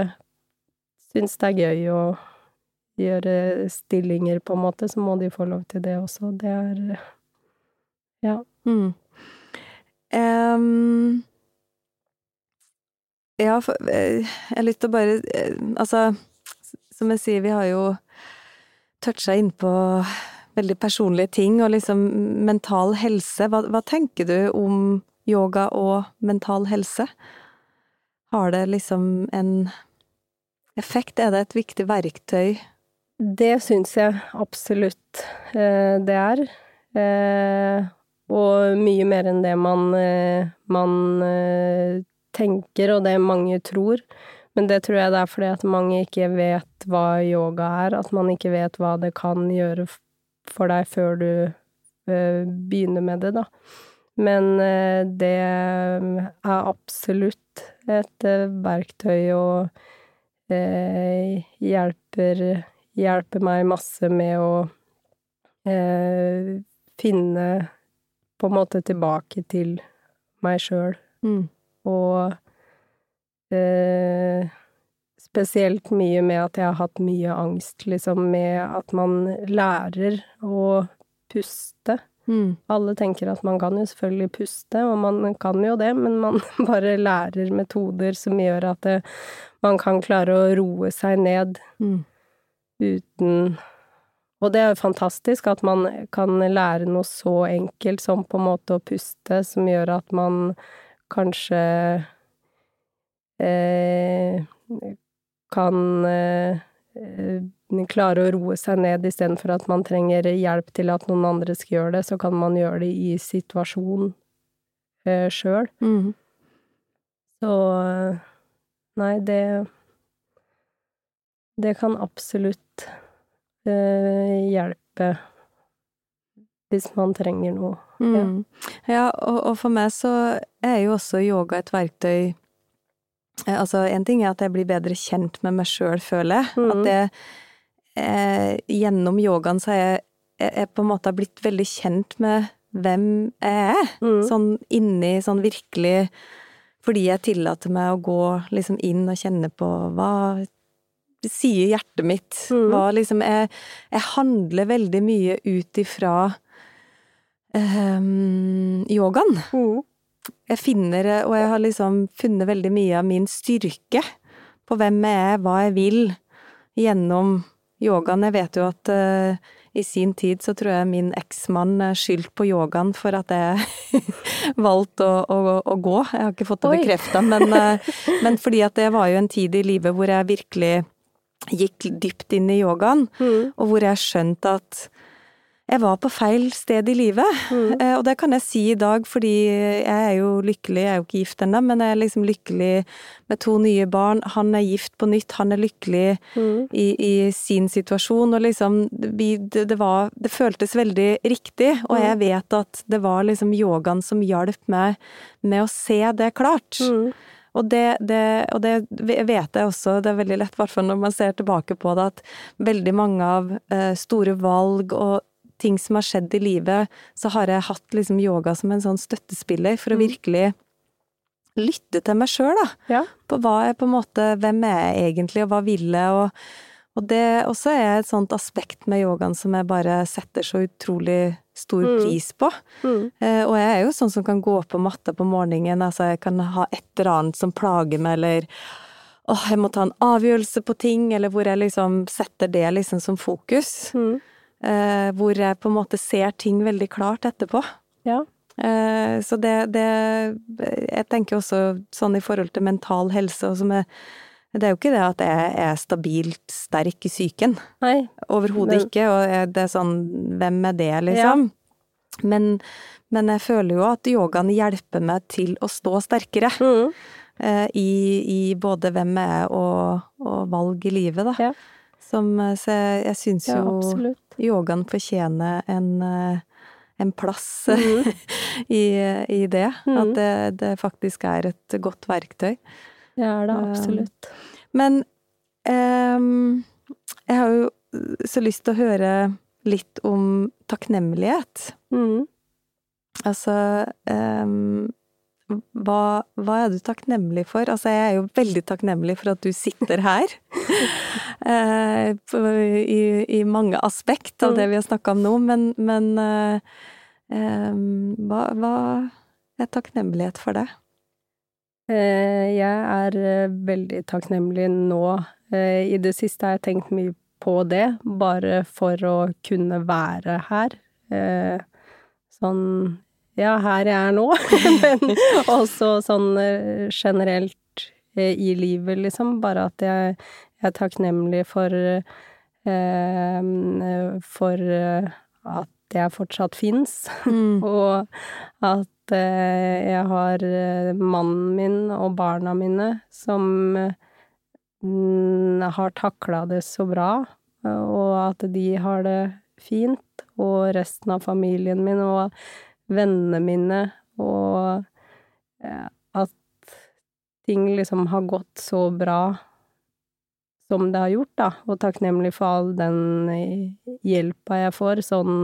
syns det er gøy å gjøre stillinger, på en måte, så må de få lov til det også. Det er Ja. Mm. Um, ja, for, eh, jeg har lyst til å bare eh, Altså, som jeg sier, vi har jo toucha innpå veldig personlige ting, og liksom mental helse. Hva, hva tenker du om yoga og mental helse? Har det liksom en effekt? Er det et viktig verktøy? Det syns jeg absolutt eh, det er. Eh, og mye mer enn det man, eh, man tenker, og det mange tror. Men det tror jeg det er fordi at mange ikke vet hva yoga er, at man ikke vet hva det kan gjøre for deg før du eh, begynner med det, da. Men eh, det er absolutt et eh, verktøy og eh, hjelper, hjelper meg masse med å eh, finne på en måte tilbake til meg sjøl. Mm. Og spesielt mye med at jeg har hatt mye angst, liksom, med at man lærer å puste. Mm. Alle tenker at man kan jo selvfølgelig puste, og man kan jo det, men man [LAUGHS] bare lærer metoder som gjør at det, man kan klare å roe seg ned Mm. uten Og det er jo fantastisk at man kan lære noe så enkelt som på en måte å puste, som gjør at man kanskje eh, kan eh, eh, klare å roe seg ned istedenfor at man trenger hjelp til at noen andre skal gjøre det, så kan man gjøre det i situasjonen eh, sjøl. Mm. Så nei, det Det kan absolutt eh, hjelpe hvis man trenger noe. Ja. Mm. Ja, og, og for meg så er jo også yoga et verktøy eh, Altså, en ting er at jeg blir bedre kjent med meg sjøl, føler jeg. Mm. At jeg eh, Gjennom yogaen så er jeg, jeg, jeg på en måte har blitt veldig kjent med hvem jeg er. Mm. Sånn inni, sånn virkelig Fordi jeg tillater meg å gå liksom inn og kjenne på hva sier hjertet mitt? Mm. Hva liksom Jeg, jeg handler veldig mye ut ifra ehm, yogaen. Mm. Jeg finner, og jeg har liksom funnet veldig mye av min styrke på hvem jeg er, hva jeg vil, gjennom yogaen. Jeg vet jo at uh, i sin tid så tror jeg min eksmann eh, skyldte på yogaen for at jeg [LAUGHS] valgte å, å, å gå. Jeg har ikke fått det bekrefta, men, uh, men fordi at det var jo en tid i livet hvor jeg virkelig gikk dypt inn i yogaen, Mm. og hvor jeg skjønte at jeg var på feil sted i livet. Mm. Eh, Og det kan jeg si i dag, fordi jeg er jo lykkelig, jeg er jo ikke gift ennå, men jeg er liksom lykkelig med to nye barn. Han er gift på nytt, han er lykkelig Mm. i, i sin situasjon, og liksom vi, det, det var Det føltes veldig riktig, og jeg vet at det var liksom yogaen som hjalp meg med å se det klart. Mm. Og det, det, og det vet jeg også, det er veldig lett, i hvert fall når man ser tilbake på det, at veldig mange av eh, store valg og ting som har skjedd i livet, så har jeg hatt liksom yoga som en sånn støttespiller for å virkelig lytte til meg sjøl, da. Ja. På hva jeg på en måte Hvem er jeg egentlig, og hva vil jeg, og, og det også er et sånt aspekt med yogaen som jeg bare setter så utrolig stor Mm. pris på. Mm. Eh, og jeg er jo sånn som kan gå på matta på morgenen, altså jeg kan ha et eller annet som plager meg, eller åh, jeg må ta en avgjørelse på ting, eller hvor jeg liksom setter det liksom som fokus. Mm. Eh, hvor jeg på en måte ser ting veldig klart etterpå. Ja. Eh, så det, det Jeg tenker også sånn i forhold til mental helse, og som er det er jo ikke det at jeg er stabilt sterk i psyken. Overhodet ikke, og det er sånn Hvem er det, liksom? Men, men jeg føler jo at yogaen hjelper meg til å stå sterkere. Mm. eh, i, I både hvem jeg er og, og valg i livet, da. Ja. Som, så jeg, jeg syns Ja, jo absolutt. Yogaen fortjener en, eh, en plass [LAUGHS] Mm. i, i det. Mm. At det, det faktisk er et godt verktøy. Det er det Um, absolutt. Men um, jeg har jo så lyst til å høre litt om takknemlighet. Mm. Altså ehm, hva, hva er du takknemlig for? Altså, jeg er jo veldig takknemlig for at du sitter her. [LAUGHS] eh, i, I mange aspekt av det vi har snakka om nå, men, men uh, um, hva, hva er takknemlighet for det? Jeg er veldig takknemlig nå. I det siste har jeg tenkt mye på det, bare for å kunne være her. Sånn Ja, her jeg er nå, [LAUGHS] men også sånn eh, generelt eh, i livet, liksom. Bare at jeg, jeg er takknemlig for eh, For eh, at jeg fortsatt fins. Mm. [LAUGHS] Og at eh, jeg har mannen min og barna mine som mm, har takla det så bra, og at de har det fint, og resten av familien min og vennene mine, og at ting liksom har gått så bra som det har gjort, da, og takknemlig for all den eh, hjelpa jeg får, sånn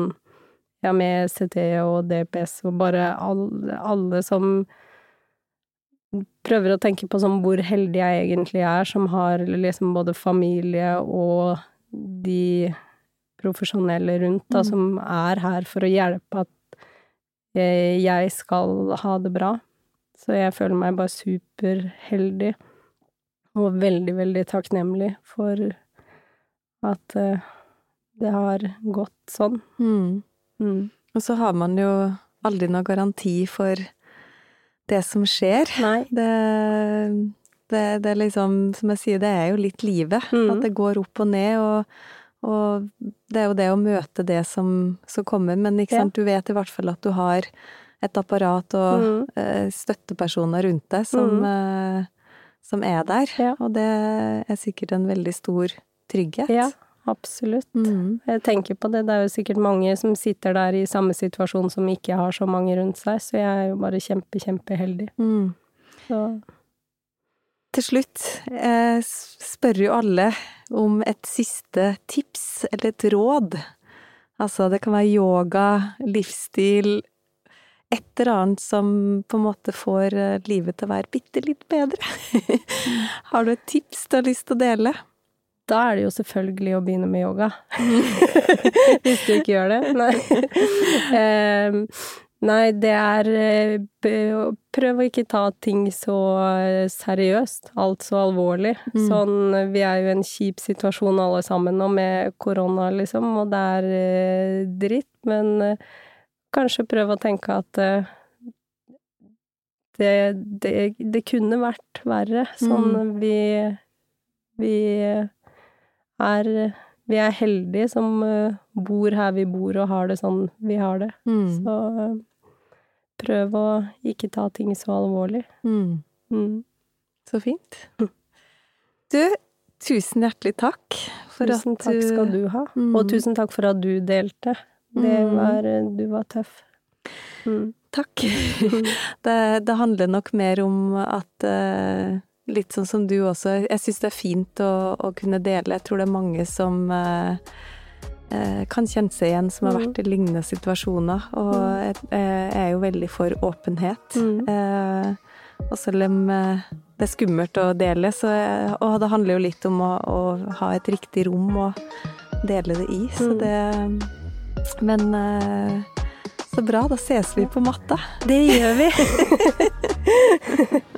ja, med CT og DPS og bare alle, alle som prøver å tenke på sånn hvor heldig jeg egentlig er, som har liksom både familie og de profesjonelle rundt, da, Mm. som er her for å hjelpe at jeg skal ha det bra. Så jeg føler meg bare superheldig, og veldig, veldig takknemlig for at eh, det har gått sånn. Mm. Mm. Og så har man jo aldri noen garanti for det som skjer. Nei. Det, det, det er liksom, som jeg sier, det er jo litt livet. Mm. At det går opp og ned, og, og det er jo det å møte det som, skal komme, Men Ja. du vet i hvert fall at du har et apparat og mm. uh, støttepersoner rundt deg som, mm. uh, som er der. Ja. Og det er sikkert en veldig stor trygghet. Ja, absolutt. Mm. Jeg tenker på det, det er jo sikkert mange som sitter der i samme situasjon som ikke har så mange rundt seg, så jeg er jo bare kjempe, kjempeheldig. Mm. Så Til slutt, jeg spør jo alle om et siste tips eller et råd. Altså, det kan være yoga, livsstil, et eller annet som på en måte får eh, livet til å være bitte litt bedre. [LAUGHS] Har du et tips du har lyst til å dele? da er det jo selvfølgelig å begynne med yoga. [LAUGHS] Hvis du ikke gjør det. Nei. [LAUGHS] Nei, det er eh, Prøv å ikke ta ting så eh, seriøst, alt så alvorlig. Mm. Sånn, vi er jo i en kjip situasjon alle sammen nå med korona, liksom, og det er eh, dritt, men kanskje prøve å tenke at det, det, det kunne vært verre. Sånn vi Vi er Vi er heldige som bor her vi bor og har det sånn vi har det. Mm. Så eh, prøv å ikke ta ting så alvorlig. Mm. Mm. Så fint. [LAUGHS] Du, tusen hjertelig takk for Tusen at takk skal du ha. Mm. Og tusen takk for at du delte. Det Mm. var Du var tøff. Mm. Takk. [LAUGHS] Det, det handler nok mer om at eh, Litt sånn som du også. Jeg syns det er fint å, å kunne dele. Jeg tror det er mange som eh, kan kjenne seg igjen, som har Mm. vært i lignende situasjoner. Og jeg, jeg er jo veldig for åpenhet. Mm. Eh, og selv om eh, det er skummelt å dele, så eh, Og det handler jo litt om å, å ha et riktig rom å dele det i, så Mm. det Men eh, så bra, da ses vi på matta. Det gjør vi! [LAUGHS]